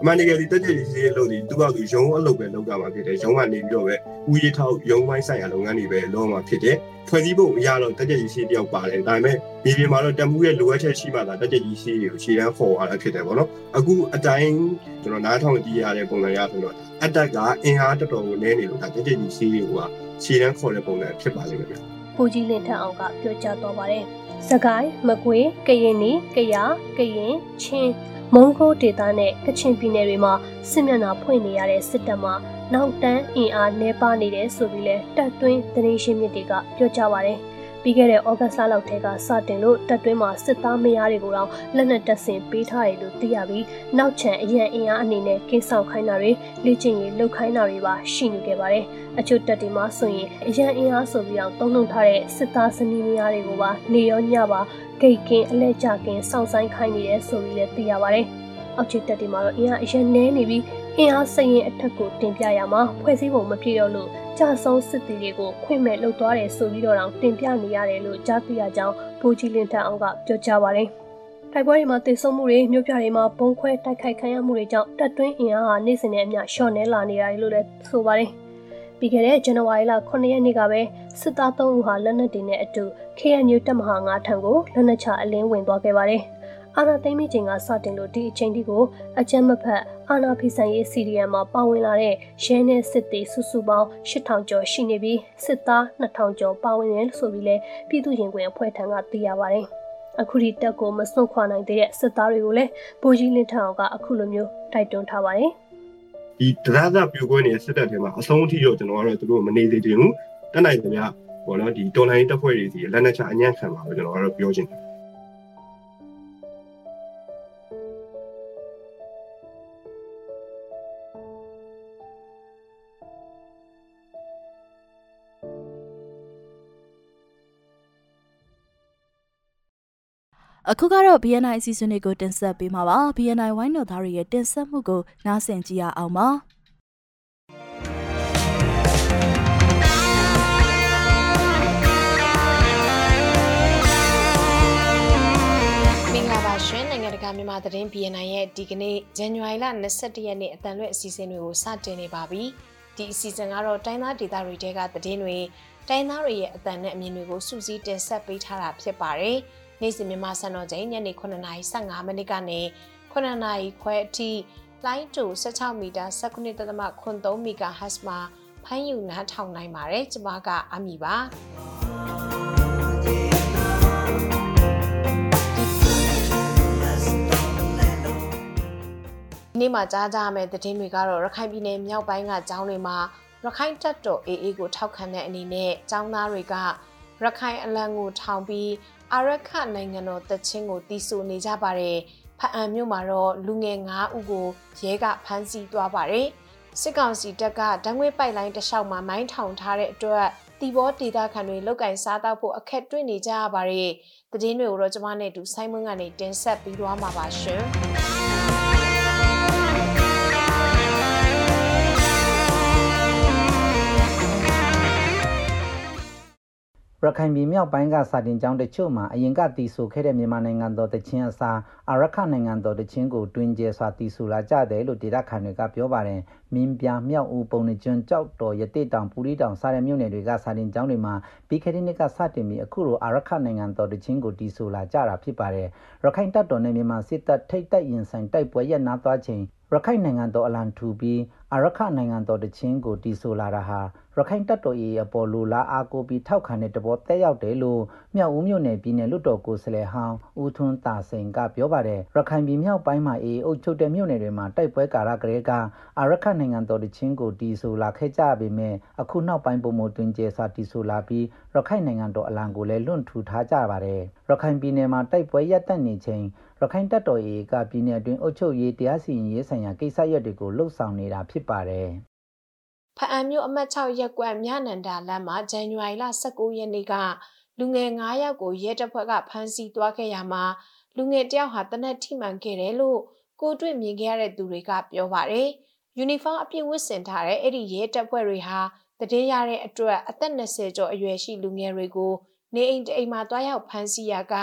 အမှန်တကယ်ဒီတက်ချက်ကြီးစည်ရေးလို့ဒီသူ့ဘာသူရုံးအလုပ်ပဲလုပ်တာမှာဖြစ်တယ်ရုံးကနေပြီးတော့ပဲဦးရီထောက်ရုံးပိုင်းဆိုင်ရာလုပ်ငန်းတွေပဲလုပ်မှာဖြစ်တယ်ဖွဲ့စည်းပုံအရတော့တက်ချက်ကြီးစည်တယောက်ပါတယ်ဒါပေမဲ့ဒီပြင်မှာတော့တမှုရဲ့လိုအပ်ချက်ရှိမှသာတက်ချက်ကြီးစည်ကိုရှေ့တန်းခေါ်ရတာဖြစ်တယ်ပေါ့နော်အခုအတိုင်းကျွန်တော်နားထောင်ကြည့်ရတဲ့ပုံစံရဆိုတော့အတက်ကအင်အားတော်တော်ကိုနည်းနေလို့ဒါတက်ချက်ကြီးစည်ကိုကခြေတန်းခေါ်တဲ့ပုံစံဖြစ်ပါလိမ့်မယ် ဗျ။ပူကြီးလင်ထက်အောင်ကပြောကြားသွားပါတယ်။စကိုင်းမကွေးကရင်နီကရကရင်ချင်းမုံကိုဒေသနဲ့ကချင်ပြည်နယ်တွေမှာစစ်မျက်နှာဖွင့်နေရတဲ့စစ်တပ်မှာနောက်တန်းအင်အားနှဲပါနေတယ်ဆိုပြီးလဲတပ်တွင်းသတင်းရှင်းမြစ်တွေကပြောကြားပါတယ်။ ပြီးခဲ့တဲ့ဩဂတ်လလောက်ထဲကစတင်လို့တပ်တွင်းမှာစစ်သားမယားတွေကိုတော့လက်နက်တပ်ဆင်ပေးထားတယ်လို့သိရပြီးနောက်ချန်အရန်အင်အားအနေနဲ့ကင်းဆောင်ခိုင်းတာတွေလေ့ကျင့်ရေးလုပ်ခိုင်းတာတွေပါရှိနေခဲ့ပါတယ်။အချို့တပ်တွေမှာဆိုရင်အရန်အင်အားဆိုပြီးအောင်တုံ့လုံထားတဲ့စစ်သားစနီးမယားတွေကိုပါနေရောညပါဂိတ်ကင်းအလဲကျကင်းစောင့်ဆိုင်ခိုင်းနေတယ်ဆိုပြီးလည်းသိရပါတယ်။အောက်ခြေတပ်တွေမှာတော့အင်အားအရန်နဲနေပြီးအင်အားစရင်အထက်ကိုတင်ပြရမှာဖွဲ့စည်းပုံမပြည့်တော့လို့ ကြာဆုံးစစ်တီတွေကိုခွင့်မဲ့လုပ်သွားတယ်ဆိုပြီးတော့တင်ပြနေရတယ်လို့ကြားသိရကြောင်းဘူကြီးလင်းထအောင်ကပြောကြားပါတယ်။တိုက်ပွဲတွေမှာတိုက်ဆုံမှုတွေမြို့ပြတွေမှာဘုံခွဲတိုက်ခိုက်ခံရမှုတွေကြောင့်တပ်တွင်းအင်အားဟာနေ့စဉ်နဲ့အမျှလျှော့နေလာနေရတယ်လို့လည်းဆိုပါတယ်။ပြီးခဲ့တဲ့ဇန်နဝါရီလ9ရက်နေ့ကပဲစစ်သား3ဦးဟာလက်နက်တွေနဲ့အတူ KNU တပ်မဟာ9ထံကိုလက်နက်ချအလင်းဝင်သွားခဲ့ပါတယ်။ အာဏာသိမ်းပြီးချိန်ကစတင်လို့ဒီအချိန်ထိကိုအကြမ်းမဖက်အာဏာဖီဆန်ရေးစီရီယံမှာပါဝင်လာတဲ့ရဲနဲ့စစ်သည်စုစုပေါင်း8000ကျော်ရှိနေပြီးစစ်သား2000ကျော်ပါဝင်တယ်ဆိုပြီးလဲပြည်သူ့ရင်ခွင်အဖွဲ့ထံကသိရပါတယ်။အခုဒီတက်ကိုမစွန့်ခွာနိုင်တဲ့စစ်သားတွေကိုလည်းဗိုလ်ကြီးလင်းထအောင်ကအခုလိုမျိုးတိုက်တွန်းထားပါတယ်။ဒီတရားသပြိုကွဲနေတဲ့စစ်တပ်ထဲမှာအဆုံးအထိတော့ကျွန်တော်ကတော့သူတို့မနေသေးဘူး။တက်နိုင်တယ်ဗျာ။ဘောနော်ဒီတော်လိုင်းတပ်ဖွဲ့တွေစီလက်နက်ချအညံ့ခံပါလို့ကျွန်တော်ကတော့ပြောချင်တယ် အခုကတော့ BNI အစီအစဉ်တွေကိုတင်ဆက်ပေးမှာပါ BNI ဝိုင်းတော်သားတွေရဲ့တင်ဆက်မှုကိုနားဆင်ကြည့်ရအောင်ပါရှင်နိုင်ငံတကာမြန်မာသတင်း BNI ရဲ့ဒီကနေ့ဇန်နဝါရီလ22ရက်နေ့အတန်လွဲ့အစီအစဉ်တွေကိုစတင်နေပါပြီ။ဒီအစီအစဉ်ကတော့တိုင်းသားဒေသတွေတဲကသတင်းတွေတိုင်းသားတွေရဲ့အတန်နဲ့အမြင်တွေကိုစူးစီးတင်ဆက်ပေးထားတာဖြစ်ပါတယ်။ နေ့စဉ်မြန်မာစံတော်ချိန်ညနေ9:15မိနစ်ကနေ9နာရီခွဲအထိလိုင်းတူ16မီတာ19.3 MHz မှာဖမ်းယူနားထောင်နိုင်ပါတယ်ကျမကအမီပါနေ့မှာကြားကြရမယ့်သတင်းတွေကတော့ရခိုင်ပြည်နယ်မြောက်ပိုင်းကကျောင်းတွေမှာရခိုင်တပ်တော် AA ကိုထောက်ခံတဲ့အနေနဲ့ကျောင်းသားတွေကရခိုင်အလံကိုထောင်ပြီး အာရခနိုင်ငံတော်တချင်းကိုတီးဆိုနေကြပါတယ်။ဖအံမြို့မှာတော့လူငယ်9ဦးကိုရဲကဖမ်းဆီးသွားပါတယ်။စစ်ကောင်စီတပ်ကဓာတ်ငွေပိုက်လိုင်းတစ်လျှောက်မှာမိုင်းထောင်ထားတဲ့အတွက်တီဘောဒေတာခံတွေလောက်ကင်စားတော့ဖို့အခက်တွေ့နေကြရပါတယ်။သတင်းတွေကိုတော့ကျွန်မနဲ့အတူဆိုင်းမွန်းကနေတင်ဆက်ပြီးသွားမှာပါရှင်။ ရခိုင်ပြည်မြောက်ပိုင်းကစာတင်ကျောင်းတချို့မှာအရင်ကတီဆိုခဲ့တဲ့မြန်မာနိုင်ငံတော်တချင်းအစားအာရခနိုင်ငံတော်တချင်းကိုတွင်ကျဲစွာတီဆိုလာကြတယ်လို့ဒေတာခန်တွေကပြောပါတယ်။မင်းပြမြောက်ဦးပုံနှကျွန်းကြောက်တော်ရတိတောင်ပူရီတောင်စတဲ့မြို့နယ်တွေကစာတင်ကျောင်းတွေမှာပြီးခဲ့တဲ့နှစ်ကစတင်ပြီးအခုလိုအာရခနိုင်ငံတော်တချင်းကိုတီဆိုလာကြတာဖြစ်ပါတယ်။ရခိုင်တပ်တော်နဲ့မြန်မာစစ်တပ်ထိတ်တိုက်ရင်ဆိုင်တိုက်ပွဲရပ်နားသွားချိန် ရခိုင်နိုင်ငံတော်အလံထူပြီးအာရခနိုင်ငံတော်တချင်းကိုတီဆိုလာတာဟာရခိုင်တပ်တော်၏အပေါ်လိုလားအားကိုပြီးထောက်ခံတဲ့တဘောတက်ရောက်တယ်လို့မြောက်ဦးမြို့နယ်ပြည်နယ်လွတ်တော်ကိုယ်စားလှယ်ဟောင်းဦးထွန်းတာစိန်ကပြောပါတယ်ရခိုင်ပြည်မြောက်ပိုင်းမှာအေးအုပ်ချုပ်တဲ့မြို့နယ်တွေမှာတိုက်ပွဲကာလကလေးကအာရခနိုင်ငံတော်တချင်းကိုတီဆိုလာခဲ့ကြပေမဲ့အခုနောက်ပိုင်းပုံမတွင်ကျဲစွာတီဆိုလာပြီးရခိုင်နိုင်ငံတော်အလံကိုလည်းလွန့်ထူထားကြပါတယ်ရခိုင်ပြည်နယ်မှာတိုက်ပွဲရပ်တန့်နေချိန် ရခိုင်တပ်တော် AA ကပြည်내အတွင်းအုပ်ချုပ်ရေးတရားစီရင်ရေးဆိုင်ရာကိစ္စရပ်တွေကိုလှုပ်ဆောင်နေတာဖြစ်ပါတယ်။ဖအံမြို့အမှတ်6ရပ်ကွက်မြနန္ဒာလမ်းမှာဇန်နဝါရီလ19ရက်နေ့ကလူငယ်9ယောက်ကိုရဲတပ်ဖွဲ့ကဖမ်းဆီးသွားခဲ့ရမှာလူငယ်တယောက်ဟာတနက်ထိမှန်ခဲ့တယ်လို့ကိုတွေ့မြင်ခဲ့ရတဲ့သူတွေကပြောပါတယ်။ယူနီဖောင်းအပြည့်ဝတ်ဆင်ထားတဲ့အဲ့ဒီရဲတပ်ဖွဲ့တွေဟာတည်ရတဲ့အတွက်အသက်20ကျော်အရွယ်ရှိလူငယ်တွေကိုနေအိမ်တအိမ်မှာတွားရောက်ဖမ်းဆီးရက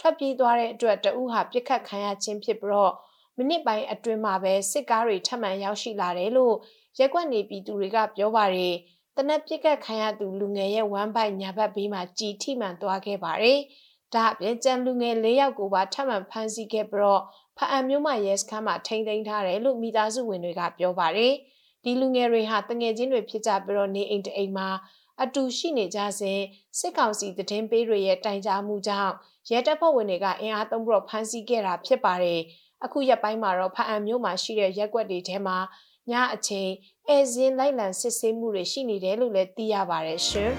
ထွက်ပြေးသွားတဲ့အတွက်တဦးဟာပြစ်ခတ်ခံရခြင်းဖြစ်ပြီးတော့မိနစ်ပိုင်းအတွင်းမှာပဲစစ်ကားတွေထပ်မံရောက်ရှိလာတယ်လို့ရက်ကွက်နေပြည်သူတွေကပြောပါတယ်။တနက်ပြစ်ခတ်ခံရသူလူငယ်ရဲ့ဝမ်းပိုက်ညာဘက်ဘေးမှာကြည်ထိမှန်သွားခဲ့ပါတယ်။ဒါအပြင်ကြံလူငယ်၄ယောက်ကိုပါထပ်မံဖမ်းဆီးခဲ့ပြီးတော့ဖအံမျိုးမရဲစခန်းမှာထိန်းသိမ်းထားတယ်လို့မိသားစုဝင်တွေကပြောပါတယ်။ဒီလူငယ်တွေဟာတငယ်ချင်းတွေဖြစ်ကြပြီးတော့နေအိမ်တအိမ်မှာအတူရှိနေကြစဉ်စစ်ကောင်စီတည်င်းပေးတွေရဲ့တိုင်ကြားမှုကြောင့် ရဲတပ်ဖွဲ့ဝင်တွေကအင်အားသုံးပြီးတော့ဖမ်းဆီးခဲ့တာဖြစ်ပါတယ်။အခုရက်ပိုင်းမှာတော့ဖအံမျိုးမှာရှိတဲ့ရက်ွက်တွေထဲမှာညအချိန်အဲဇင်းလိုက်လံစစ်ဆေးမှုတွေရှိနေတယ်လို့လည်းသိရပါတယ်ရှင်။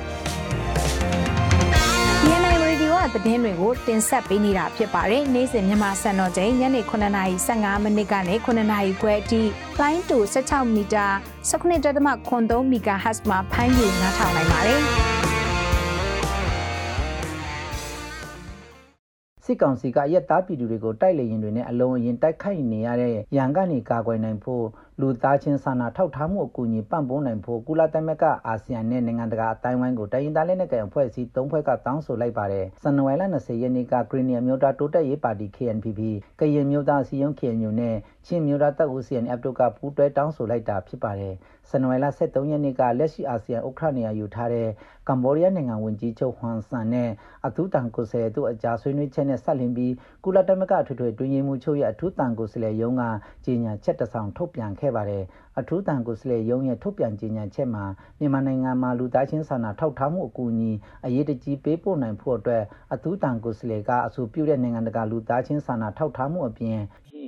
DNA Radio ကသတင်းတွေကိုတင်ဆက်ပေးနေတာဖြစ်ပါတယ်။နေ့စဉ်မြန်မာစံတော်ချိန်ညနေ9:15မိနစ်ကနေ9:00ခွဲအထိလိုင်းတူ16မီတာ19.3 MHz မှာဖမ်းယူနားထောင်နိုင်ပါတယ်။ စစ်ကောင်စီကရက်သားပြည်သူတွေကိုတိုက်လေရင်တွေနဲ့အလုံးအရင်တိုက်ခိုက်နေရတဲ့ရန်ကနေကာကွယ်နိုင်ဖို့လူသားချင်းစာနာထောက်ထားမှုအကူအညီပံ့ပိုးနိုင်ဖို့ကုလသမဂ္ဂအာဆီယံနဲ့နိုင်ငံတကာအတိုင်းဝိုင်းကိုတိုင်းရင်းသားလက်နက်ကိုင်အဖွဲ့အစည်း၃ဖွဲ့ကတောင်းဆိုလိုက်ပါတယ်။ဇန်နဝါရီလ20ရက်နေ့ကဂရီနီယမျိုးသားတိုးတက်ရေးပါတီ KNPP ကရင်မျိုးသားအစည်းအရုံး KNU နဲ့ချင်းမျိုးသားတပ်ဦး CNF တို့ကပူးတွဲတောင်းဆိုလိုက်တာဖြစ်ပါတယ်။ ဇန်နဝါရီလ23ရက်နေ့ကလက်ရှိအာဆီယံဥက္ကဋ္ဌနေရာယူထားတဲ့ကမ္ဘောဒီးယားနိုင်ငံဝန်ကြီးချုပ်ဟွန်ဆန်နဲ့အထူးတန်ကိုယ်စားလှယ်တို့အကြားဆွေးနွေးချက်နဲ့ဆက်လင်းပြီးကုလသမဂ္ဂထွေထွေတွင်းရေးမှူးချုပ်ရဲ့အထူးတန်ကိုယ်စားလှယ်ရုံးကကြေညာချက်တစ်စောင်ထုတ်ပြန်ခဲ့ပါတယ်။အထူးတန်ကိုယ်စားလှယ်ရုံးရဲ့ထုတ်ပြန်ကြေညာချက်မှာမြန်မာနိုင်ငံမှာလူသားချင်းစာနာထောက်ထားမှုအကူအညီအရေးတကြီးပေးပို့နိုင်ဖို့အတွက်အထူးတန်ကိုယ်စားလှယ်ကအဆိုပြုတဲ့နိုင်ငံတကာလူသားချင်းစာနာထောက်ထားမှုအပြင်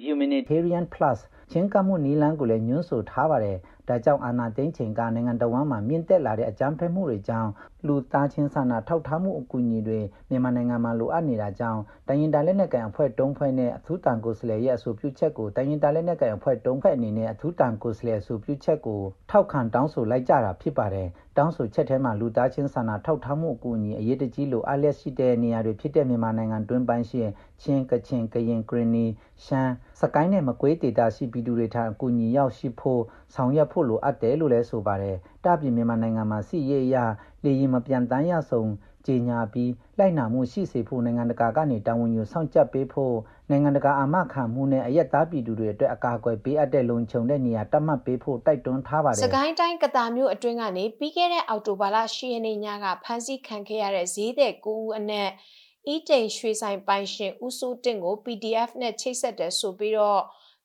humanitarian plus ချင်းကမှုနီလန်းကိုလည်းညွှန်းဆိုထားပါတယ်။ ဒါကြောင့်အာနာသိန်းချိန်ကနိုင်ငံတော်ဝန်မှာမြင့်တက်လာတဲ့အကြမ်းဖက်မှုတွေကြောင့်လူသားချင်းစာနာထောက်ထားမှုအကူအညီတွေမြန်မာနိုင်ငံမှာလိုအပ်နေတာကြောင့်တိုင်းရင်တာလက်နက်ကိုင်အဖွဲ့တုံးဖွဲ့နဲ့အထူးတန်ကိုယ်စားလှယ်ရဲ့အဆိုပြုချက်ကိုတိုင်းရင်တာလက်နက်ကိုင်အဖွဲ့တုံးဖွဲ့အနေနဲ့အထူးတန်ကိုယ်စားလှယ်အဆိုပြုချက်ကိုထောက်ခံတောင်းဆိုလိုက်ကြတာဖြစ်ပါတယ်။တောင်းဆိုချက်ထဲမှာလူသားချင်းစာနာထောက်ထားမှုအကူအညီအရေးတကြီးလိုအပ်လျက်ရှိတဲ့နေရာတွေဖြစ်တဲ့မြန်မာနိုင်ငံတွင်းပိုင်းရှိချင်းကချင်ကရင်ကရင်နီရှမ်းစကိုင်းနဲ့မကွေးဒေတာရှိပြည်သူတွေထံအကူအညီရောက်ရှိဖို့ဆောင်ရွက်ဖို့လိုအပ်တယ်လို့လည်းဆိုပါတယ်။တပြည်မြန်မာနိုင်ငံမှာစီရေးအရလေရင်မပြန်တမ်းရဆုံးကြေညာပြီးလိုက်နာမှုရှိစေဖို့နိုင်ငံတကာကနေတာဝန်ယူဆောင်ကျပ်ပေးဖို့နိုင်ငံတကာအာမခံမှုနဲ့အယက်သားပြည်သူတွေအတွက်အကာအကွယ်ပေးအပ်တဲ့လုံခြုံတဲ့နေရာတတ်မှတ်ပေးဖို့တိုက်တွန်းထားပါတယ်။စကိုင်းတိုင်းကတာမျိုးအတွင်းကနေပြီးခဲ့တဲ့အောက်တိုဘာလ10ရက်နေ့ညကဖမ်းဆီးခံခဲ့ရတဲ့ဈေးတဲ့9ဦးအနက်အီးတိန်ရွှေဆိုင်ပိုင်ရှင်ဦးစိုးတင့်ကို PDF နဲ့ချိတ်ဆက်တယ်ဆိုပြီးတော့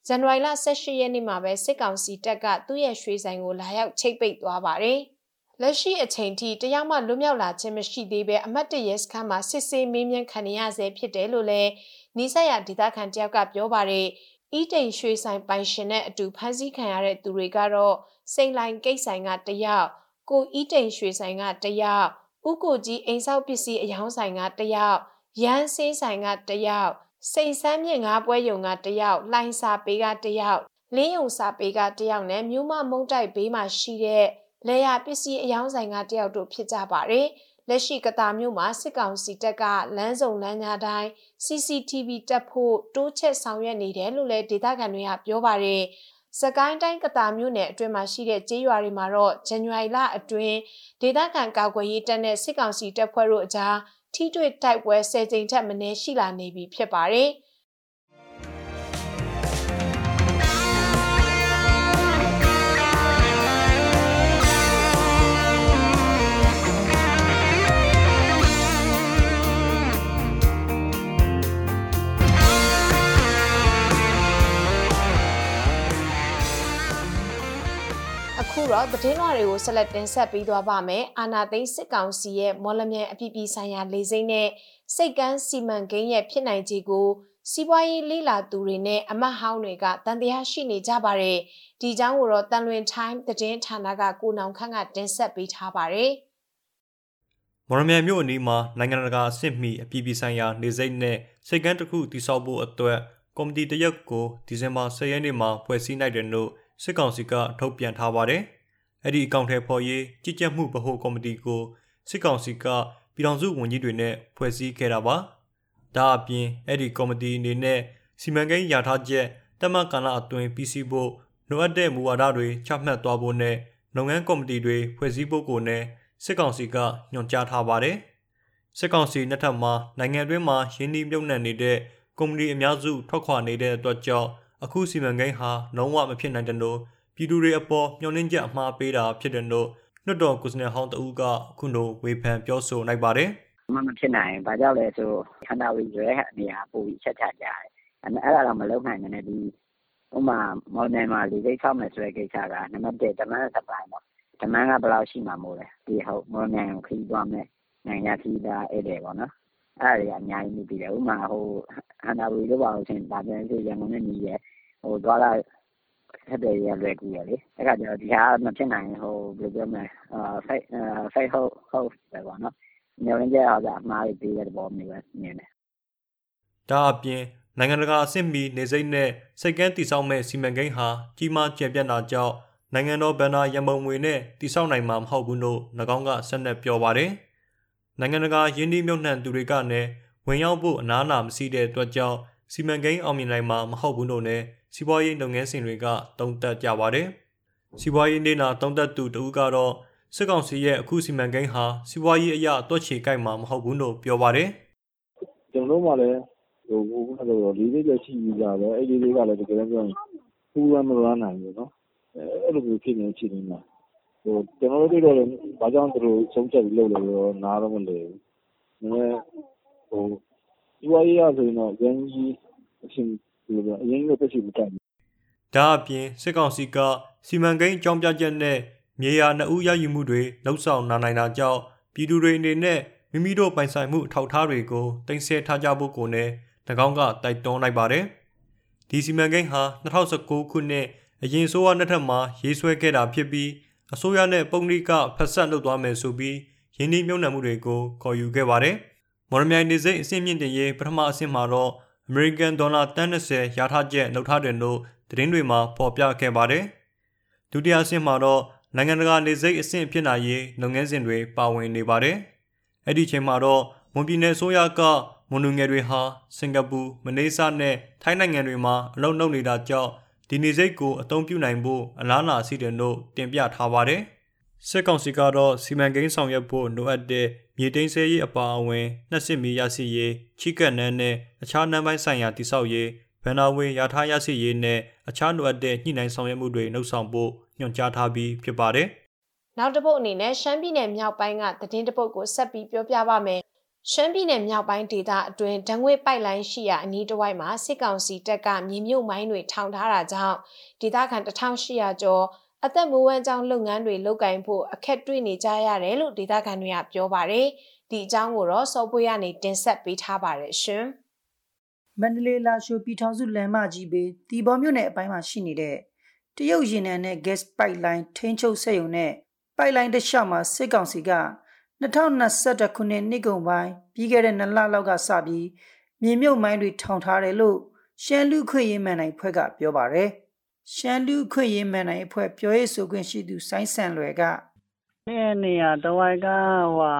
ဇန်နဝါရီလ18ရက်နေ့မှာပဲစစ်ကောင်စီတပ်ကသူ့ရဲ့ရွှေဆိုင်ကိုလာရောက်ချိတ်ပိတ်သွားပါတယ်။လက်ရှိအချိန်ထိတရားမှလွတ်မြောက်လာခြင်းမရှိသေးပဲအမတ်တရဲစခန်းမှာစစ်ဆေးမေးမြန်းခံရဆဲဖြစ်တယ်လို့လည်းနီးစပ်ရာဒေသခံတယောက်ကပြောပါတယ်။အီးတိန်ရွှေဆိုင်ပိုင်ရှင်နဲ့အတူဖမ်းဆီးခံရတဲ့သူတွေကတော့စိန်လိုင်ကိတ်ဆိုင်ကတယောက်ကိုအီးတိန်ရွှေဆိုင်ကတယောက်ဥကိုကြီးအိမ်ဆောက်ပစ္စည်းအယောင်းဆိုင်ကတယောက်ရန်ဆေးဆိုင်ကတယောက် စိန်ဆန်းမြင့်ငါးပွဲယုံကတယောက်လိုင်းစာပေကတယောက်လင်းယုံစာပေကတယောက်နဲ့မြို့မမုံတိုက်ဘေးမှာရှိတဲ့လေယာပစ္စည်းအယောင်းဆိုင်ကတယောက်တို့ဖြစ်ကြပါတယ်လက်ရှိကတာမြို့မှာစစ်ကောင်စီတပ်ကလမ်းစုံလမ်းကြားတိုင်း CCTV တက်ဖို့တိုးချက်ဆောင်ရွက်နေတယ်လို့လည်းဒေသခံတွေကပြောပါတယ်စကိုင်းတိုင်းကတာမြို့နယ်အတွင်းမှာရှိတဲ့ကျေးရွာတွေမှာတော့ဇန်နဝါရီလအတွင်းဒေသခံကာကွယ်ရေးတပ်နဲ့စစ်ကောင်စီတပ်ဖွဲ့တို့အကြား ထိတွေ့တိုက်ပွဲ၁၀ကြိမ်ထက်မနည်းရှိလာနေပြီဖြစ်ပါတယ်။ ခုတော့သတင်းလွှာတွေကိုဆက်လက်တင်ဆက်ပေးသွားပါမယ်။အာနာသိန်းစစ်ကောင်စီရဲ့မော်လမြိုင်အပြည်ပြည်ဆိုင်ရာလေစိမ့်နဲ့စိတ်ကန်းစီမံကိန်းရဲ့ဖြစ်နိုင်ခြေကိုစီးပွားရေးလေးလာသူတွေနဲ့အမတ်ဟောင်းတွေကတန်တရားရှိနေကြပါတယ်။ဒီကြောင်းကိုတော့တန်လွင် time သတင်းဌာနကကိုနောင်ခန့်ကတင်ဆက်ပေးထားပါတယ်။မော်ရမြိုင်မြို့အနီးမှာနိုင်ငံတကာအဆင့်မီအပြည်ပြည်ဆိုင်ရာနေစိမ့်နဲ့စိတ်ကန်းတစ်ခုတည်ဆောက်ဖို့အတွက်ကော်မတီတရက်ကိုဒီဇင်ဘာ10ရက်နေ့မှာဖွဲ့စည်းလိုက်တယ်လို့ စစ်ကောင်စီကထုတ်ပြန်ထားပါတယ်။အဲ့ဒီအကောင့်ထဲပေါ်ရေးကြည်ကြက်မှုဗဟိုကော်မတီကိုစစ်ကောင်စီကပြည်ထောင်စုဝန်ကြီးတွေနဲ့ဖွဲ့စည်းခဲ့တာပါ။ဒါအပြင်အဲ့ဒီကော်မတီအနေနဲ့စီမံကိန်းရထားချက်တမန်ကာလအတွင်းပြီးစီးဖို့လိုအပ်တဲ့မူဝါဒတွေချမှတ်သွားဖို့နဲ့လုပ်ငန်းကော်မတီတွေဖွဲ့စည်းဖို့ကိုလည်းစစ်ကောင်စီကညွှန်ကြားထားပါတယ်။စစ်ကောင်စီနှစ်ထပ်မှာနိုင်ငံတွင်းမှာရင်းနှီးမြှုပ်နှံနေတဲ့ကုမ္ပဏီအများစုထွက်ခွာနေတဲ့အတွက်ကြောင့် အခုစီမံကိန်းဟာလုံးဝမဖြစ်နိုင်တဲ့လို့ပြည်သူတွေအပေါ်မျှော်လင့်ချက်အမှားပေးတာဖြစ်တယ်လို့လွှတ်တော်ကိုယ်စားလှယ်ဟောင်းတဦးကအခုလိုဝေဖန်ပြောဆိုလိုက်ပါတယ်မမဖြစ်နိုင်ဘာကြောင့်လဲဆိုခန္ဓာဝီရွဲနေရာပို့ပြီးချက်ချကြတယ်အဲ့အဲ့ဒါတော့မလုပ်နိုင်တဲ့ဒီဥမာမော်နယ်မှာလူသိဆောက်မယ်ဆိုတဲ့ကိစ္စကနံပါတ်1တမန်စပိုင်းပေါ့တမန်ကဘယ်လောက်ရှိမှာမို့လဲဒီဟုတ်မော်နယ်ကိုခီးသွားမယ်နိုင်ငံခီးသားအဲ့တယ်ပေါ့နော် အဲ့ဒါတွေအများကြီးမြည်ပြီးတယ်ဥမာဟိုခန္ဓာဝီလို့ပါလို့ရှင်ဒါပြန်ဆိုရန်ကုန်နဲ့ညီရဲ့ဟိုသွားလာဆက်တယ်ရလွယ်ကူရလေ အဲ့ကကျတော့ ဒီဟာမဖြစ်နိုင်ဟိုဘယ်လိုပြောမလဲအာဖိုက်အာဖိုက်ဟုတ်ဟုတ်ပဲပေါ့နော်ညဝင်ကြအောင်အမှားတွေပြီးတဲ့ဘောမျိုးပဲ မြင်တယ် ဒါအပြင် နိုင်ငံတကာအဆင့်မီနေစိမ့်နဲ့စိတ်ကန်းတိစောက်မဲ့စီမံကိန်းဟာ ကြီးမားကျယ်ပြန့်တာကြောင့် နိုင်ငံတော်ဗန်နာရမုံငွေနဲ့တိစောက်နိုင်မှာ မဟုတ်ဘူးလို့၎င်းက ဆက်နက်ပြောပါတယ် နိုင်ငံတကာယင်းနှီးမြှုပ်နှံသူတွေကလည်းဝင်ရောက်ဖို့အနားနာမရှိတဲ့အတွက်ကြောင့်စီမံကိန်းအောင်မြင်နိုင်မှာမဟုတ်ဘူးလို့လည်းစီးပွားရေးလုပ်ငန်းစဉ်တွေကတုံ့တက်ကြပါတယ်။စီးပွားရေးနေနာတုံ့တက်သူတဦးကတော့စစ်ကောင်စီရဲ့အခုစီမံကိန်းဟာစီးပွားရေးအရာတွက်ချေကိုက်မှာမဟုတ်ဘူးလို့ပြောပါတယ်။ကျွန်တော်တို့မှလည်းဟိုဘုရားဆိုလေးလေးလည်းရှိပြီးကြတယ်အဲ့ဒီလေးကလည်းတကယ်ပြောရင်ပူရမရနိုင်ဘူးနော်အဲ့လိုမျိုးဖြစ်နေချင်နေတာဟို ကျွန်တော်တို့တို့လည်းဘာကြောင့် သူတို့ ဆုံးဖြတ်ပြီးလုပ်လဲတော့ နားတော့ မလဲဘူး။ဒါပေမဲ့ဟိုစီးပွားရေးရဆိုရင်တော့ရင်းကြီးအရှင်ဒီလိုအရင်ကတက်ရှိမတက်ဘူး ဒါအပြင် စစ်ကောင်စီက စီမံကိန်းကြောင်းပြချက်နဲ့ မြေယာ နှစ်ဦးရယူမှုတွေလှုပ်ဆောင်လာနိုင်တာကြောင့် ပြည်သူတွေအနေနဲ့ မိမိတို့ပိုင်ဆိုင်မှု အထောက်အထားတွေကိုတင်ဆက်ထားကြဖို့ကိုလည်း၎င်းက တိုက်တွန်းလိုက်ပါတယ်။ဒီစီမံကိန်းဟာ2019ခုနှစ် အရင်ဆိုးဝါးနှစ်ထပ်မှာ ရေးဆွဲခဲ့တာဖြစ်ပြီး အစိုးရနဲ့ပုံရိကဖက်ဆက်လုပ်သွားမယ်ဆိုပြီးရင်းနှီးမြှုပ်နှံမှုတွေကိုခေါ်ယူခဲ့ပါတယ်။မော်ရမြိုင်နေစိတ်အဆင့်မြင့်တင်ရေးပထမအဆင့်မှာတော့ American ဒေါ်လာ30ရထားချက်လုပ်ထားတယ်လို့သတင်းတွေမှာဖော်ပြခဲ့ပါတယ်။ဒုတိယအဆင့်မှာတော့နိုင်ငံတကာနေစိတ်အဆင့်ဖြစ်လာရေးလုပ်ငန်းစဉ်တွေပါဝင်နေပါတယ်။အဲ့ဒီချိန်မှာတော့မွန်ပြည်နယ်ဆိုရကမွန်လူငယ်တွေဟာစင်ကာပူ၊မလေးရှားနဲ့ထိုင်းနိုင်ငံတွေမှာအလုပ်လုပ်နေတာကြောင့် ဒီနေစိတ်ကိုအသုံးပြုနိုင်ဖို့အလားအလာရှိတယ်လို့တင်ပြထားပါတယ်။စစ်ကောင်စီကတော့စီမံကိန်းဆောင်ရွက်ဖို့လိုအပ်တဲ့မြေတိန်ဆဲရေးအပါအဝင်နှက်စစ်မီရရှိရေးချိကက်နန်းနဲ့အခြားနန်းပိုင်းဆိုင်ရာတိစောက်ရေးဗန်နာဝေရထားရရှိရေးနဲ့အခြားလိုအပ်တဲ့ညှိနှိုင်းဆောင်ရွက်မှုတွေလှုပ်ဆောင်ဖို့ညွှန်ကြားထားပြီးဖြစ်ပါတယ်။နောက်တစ်ပုတ်အနေနဲ့ရှမ်းပြည်နယ်မြောက်ပိုင်းကသတင်းတစ်ပုတ်ကိုဆက်ပြီးပြောပြပါမယ် ရှမ်းပြည်နယ်မြောက်ပိုင်းဒေသအတွင်းဓာငွေပိုက်လိုင်းရှိရာအနီးတစ်ဝိုက်မှာစစ်ကောင်စီတပ်ကမြေမြုပ်မိုင်းတွေထောင်ထားတာကြောင့်ဒေသခံ1800ကျော်အသက်မွေးဝမ်းကြောင်းလုပ်ငန်းတွေလုပ်ကိုင်ဖို့အခက်တွေ့နေကြရတယ်လို့ဒေသခံတွေကပြောပါတယ်။ဒီအကြောင်းကိုတော့စောပွေးကနေတင်ဆက်ပေးထားပါတယ်ရှင်။မန္တလေးလာရှိုပြည်ထောင်စုလမ်းမကြီးဘေးတီဘောမြို့နယ်အပိုင်းမှာရှိနေတဲ့တရုတ်ရင်နံနဲ့ gas pipeline ထိန်းချုပ်ဆက်ရုံနဲ့ pipeline တစ်လျှောက်မှာစစ်ကောင်စီက 2021ခုနှစ်နှစ်ကုန်ပိုင်းပြီးခဲ့တဲ့နှစ်လလောက်ကစပြီးမြေမြုပ်မိုင်းတွေထောင်ထားတယ်လို့ရှမ်းလူခွင့်ရေးမှန်နိုင်ဖွဲ့ကပြောပါတယ်။ရှမ်းလူခွင့်ရေးမှန်နိုင်အဖွဲ့ပြောရေးဆိုခွင့်ရှိသူစိုင်းဆန်လွယ်ကအဲ့နေရတဝိုက်ကဟွာ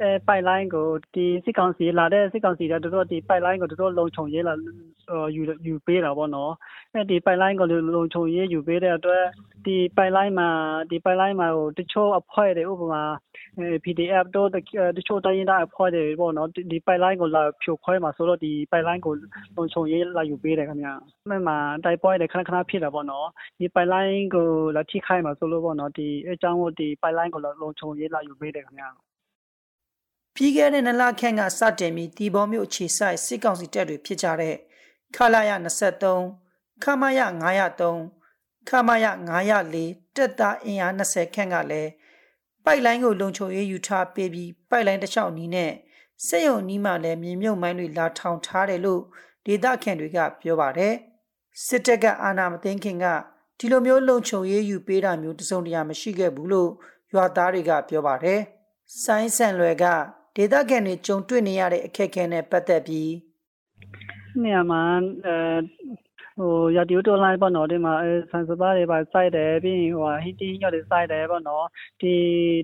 အဲပိုက်လိုင်းကိုဒီစစ်ကောင်စီလာတဲ့စစ်ကောင်စီကတို့ဒီပိုက်လိုင်းကိုတို့လုံခြုံရေးလာယူယူပေးတာပေါ့နော်အဲဒီပိုက်လိုင်းကိုလုံခြုံရေးယူပေးတဲ့အတွက်ဒီပိုက်လိုင်းမှာဒီပိုက်လိုင်းမှာဟိုတချို့အဖွဲ့တွေဥပမာ PDF တို့တချို့တိုင်းရင်းသားအဖွဲ့တွေပေါ့နော်ဒီပိုက်လိုင်းကိုလာဖြိုခွဲမှာဆိုတော့ဒီပိုက်လိုင်းကိုလုံခြုံရေးလာယူပေးတယ်ခင်ဗျာမှန်မှာတိုက်ပွဲတွေခဏခဏဖြစ်တာပေါ့နော်ဒီပိုက်လိုင်းကိုလာထိခိုက်မှာဆိုလို့ပေါ့နော်ဒီအကြောင်းကိုဒီပိုက်လိုင်းကိုလုံခြုံရေးလာယူပေးတယ်ခင်ဗျာ ပြီးခဲ့တဲ့နလခန့်ကစတင်ပြီးတီဘောမျိုးအခြေဆိုင်စစ်ကောင်စီတပ်တွေဖြစ်ကြတဲ့ခလာရ23ခမရ903ခမရ904တက်သားအင်အား20ခန့်ကလည်းပိုက်လိုင်းကိုလုံခြုံရေးယူထားပေးပြီးပိုက်လိုင်းတစ်လျှောက်နီးနဲ့စက်ရုံနီးမှလည်းမြေမြုပ်မိုင်းတွေလာထောင်ထားတယ်လို့ဒေသခံတွေကပြောပါတယ်စစ်တပ်ကအာဏာမသိမ်းခင်ကဒီလိုမျိုးလုံခြုံရေးယူပေးတာမျိုးတစုံတရာမရှိခဲ့ဘူးလို့ရွာသားတွေကပြောပါတယ်ဆိုင်းဆန်လွယ်က ဒေသခံတွေကြုံတွေ့နေရတဲ့အခက်အခဲနဲ့ပတ်သက်ပြီးနေရာမှာအဲဟိုရာဒီယိုတော်လိုင်းပေါ့နော်ဒီမှာအဲဆန်စပါးတွေပါစိုက်တယ်ပြီးရင်ဟိုဟီတင်းရော်တွေစိုက်တယ်ပေါ့နော်ဒီ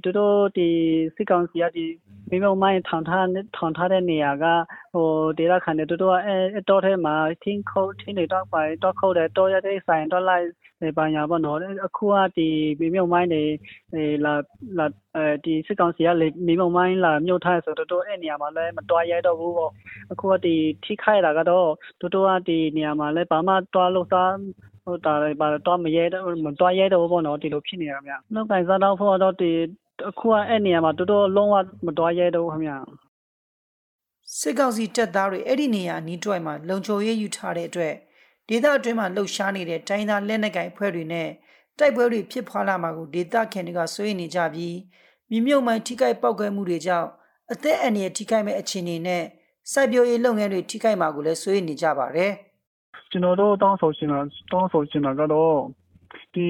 တို့တို့ဒီစစ်ကောင်စီကဒီ မိမမိုင်းထောင်ထားထောင်ထားတဲ့နေရာကဟိုဒေသခံတွေတို့တို့အဲတော့ထဲမှာထင်းခုတ်ထင်းတွေတော့ပါတော့ခုတ်တယ်တော့ရတဲ့ဆိုင်တော့လိုက်ဘာညာပေါ့နော်အခုကဒီမိမြုံမိုင်းတွေလာလာအဲဒီစစ်ကောင်စီကလေမိမြုံမိုင်းလာမြုပ်ထားဆိုတော့တို့အဲ့နေရာမှာလည်းမတွားရဲတော့ဘူးပေါ့အခုကဒီထိခိုက်တာကတော့တို့တို့ကဒီနေရာမှာလည်းဘာမှတွားလို့သားဟိုတာပါတော့မရဲတော့မတွားရဲတော့ဘူးပေါ့နော်ဒီလိုဖြစ်နေတာခင်ဗျနောက်ကင်စားတော့ဖို့တော့ဒီ အခုကအဲ့နေရာမှာတော်တော်လုံးဝမတွားရဲတော့ဘူးခင်ဗျစစ်ကောင်စီတပ်သားတွေအဲ့ဒီနေရာနီးတွိုက်မှာလုံခြုံရေးယူထားတဲ့အတွက်ဒေသအတွင်းမှာလှုပ်ရှားနေတဲ့တိုင်းသားလက်နက်ကိုင်အဖွဲ့တွေနဲ့တိုက်ပွဲတွေဖြစ်ပွားလာမှာကိုဒေသခံတွေကစိုးရိမ်နေကြပြီးမြေမြုပ်မိုင်းထိခိုက်ပောက်ကွဲမှုတွေကြောင့်အသက်အန္တရာယ်ထိခိုက်မဲ့အခြေအနေနဲ့စိုက်ပျိုးရေးလုပ်ငန်းတွေထိခိုက်မှာကိုလည်းစိုးရိမ်နေကြပါတယ်ကျွန်တော်တို့တောင်းဆိုချင်တာတောင်းဆိုချင်တာကတော့ ဒီ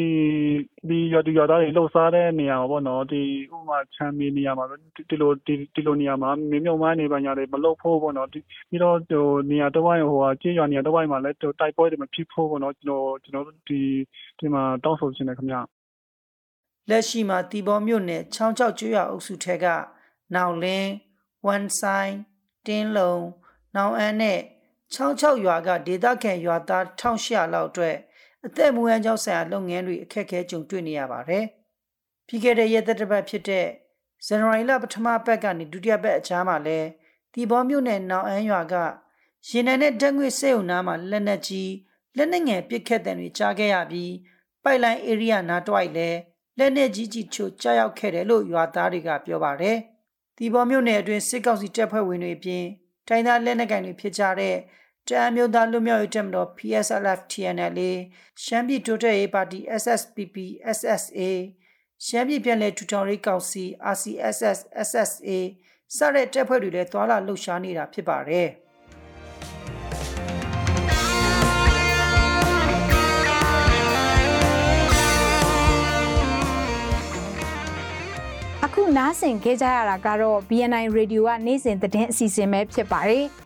ဒီရဒီရတာတွေလှုပ်ရှားတဲ့နေရာပေါ့နော်ဒီဥပမာချမ်းမီနေရာမှာဒီလိုဒီဒီလိုနေရာမှာမင်းမြုံမနေပါညာတွေမလှုပ်ဖို့ပေါ့နော်ဒီပြီးတော့ဟိုနေရာတစ်ဝိုင်းဟိုဟာကြေးရွာနေရာတစ်ဝိုင်းမှာလည်းတိုက်ပွဲတွေမဖြစ်ဖို့ပေါ့နော်ကျွန်တော်ကျွန်တော်တို့ဒီဒီမှာတောင်းဆိုချင်တယ်ခင်ဗျလက်ရှိမှာတီဘောမြို့နယ်ချောင်းချောက်ကျွော်အုပ်စုထက်ကနောင်လင်းဝမ်ဆိုင်တင်းလုံနောင်အန်းနဲ့ချောင်းချောက်ရွာကဒေသခံရွာသား1800လောက်အတွက် အသက်မွေးဝမ်းကြောင်းဆိုင်ရာလုပ်ငန်းတွေအခက်အခဲကြုံတွေ့နေရပါတယ်။ပြီးခဲ့တဲ့ရက်သက်တစ်ပတ်ဖြစ်တဲ့ဇန်နဝါရီလပထမပတ်ကနေဒုတိယပတ်အကြားမှာလဲတီဘောမြို့နယ်နောင်အန်းရွာကရင်နံနဲ့ဓာတ်ငွေစေုံနားမှာလက်နက်ကြီးလက်နက်ငယ်ပစ်ခတ်တဲ့တွေကြားခဲ့ရပြီးပိုက်လိုင်း area နားတွိုက်လဲလက်နက်ကြီးကြီးချိုကြားရောက်ခဲ့တယ်လို့ရွာသားတွေကပြောပါတယ်။တီဘောမြို့နယ်အတွင်းစစ်ကောင်စီတပ်ဖွဲ့ဝင်တွေအပြင်တိုင်းသားလက်နက်ကိုင်တွေဖြစ်ကြတဲ့ တအမျိုးသားလူမျိုးရေးတပ်မတော် PSLF TNL ရှမ်းပြည်တိုးတက်ရေးပါတီ SSPP SSA ရှမ်းပြည်ပြည်နယ်ထူထောင်ရေးကောင်စီ RCSS SSA စတဲ့တပ်ဖွဲ့တွေလည်းသွာလာလှုပ်ရှားနေတာဖြစ်ပါတယ်အခုနားဆင်ခဲ့ကြရတာကတော့ BNI Radio ကနေ့စဉ်သတင်းအစီအစဉ်ပဲဖြစ်ပါတယ်။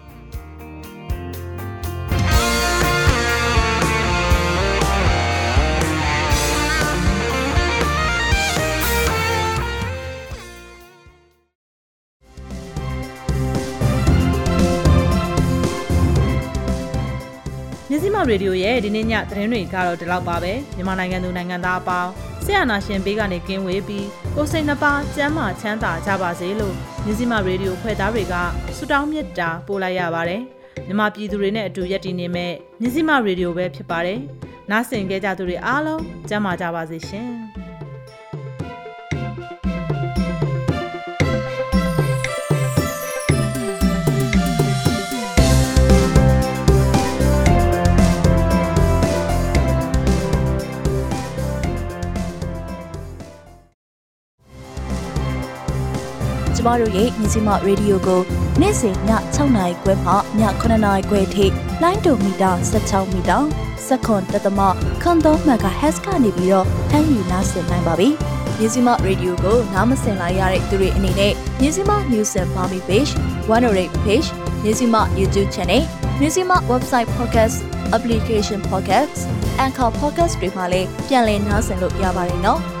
မြစည်းမရေဒီယိုရဲ့ဒီနေ့ညသတင်းတွေကတော့ဒီလောက်ပါပဲမြန်မာနိုင်ငံသူနိုင်ငံသားအပေါင်းဆရာနာရှင်ဘေးကနေကင်းဝေးပြီးကိုစိတ်နှပါကျန်းမာချမ်းသာကြပါစေလို့မြစည်းမရေဒီယိုဖွဲ့သားတွေကဆုတောင်းမေတ္တာပို့လိုက်ရပါတယ်မြန်မာပြည်သူတွေနဲ့အတူရပ်တည်နေမဲ့မြစည်းမရေဒီယိုပဲဖြစ်ပါတယ်။နားဆင်ကြကြသူတွေအားလုံးကျမ်းမာကြပါစေရှင်။ ကျမတို့ရဲ့မြစီမရေဒီယိုကိုနေ့စဉ်ည6နာရီခွဲမှည9နာရီခွဲထိလိုင်းဒိုမီတာ16မီတာစက္ကွန်တသမခွန်3 MHz ကနေပြီးတော့ဖမ်းယူနားဆင်နိုင်ပါပြီ။မြစီမရေဒီယိုကိုနားမစင်လိုက်ရတဲ့သူတွေအနေနဲ့မြစီမ News and Army Page 108 Page မြစီမ YouTube Channel မြစီမ Website Podcast Application Podcast Anchor Podcast တွေမှာလည်းပြန်လည်နားဆင်လို့ရပါတယ်နော်။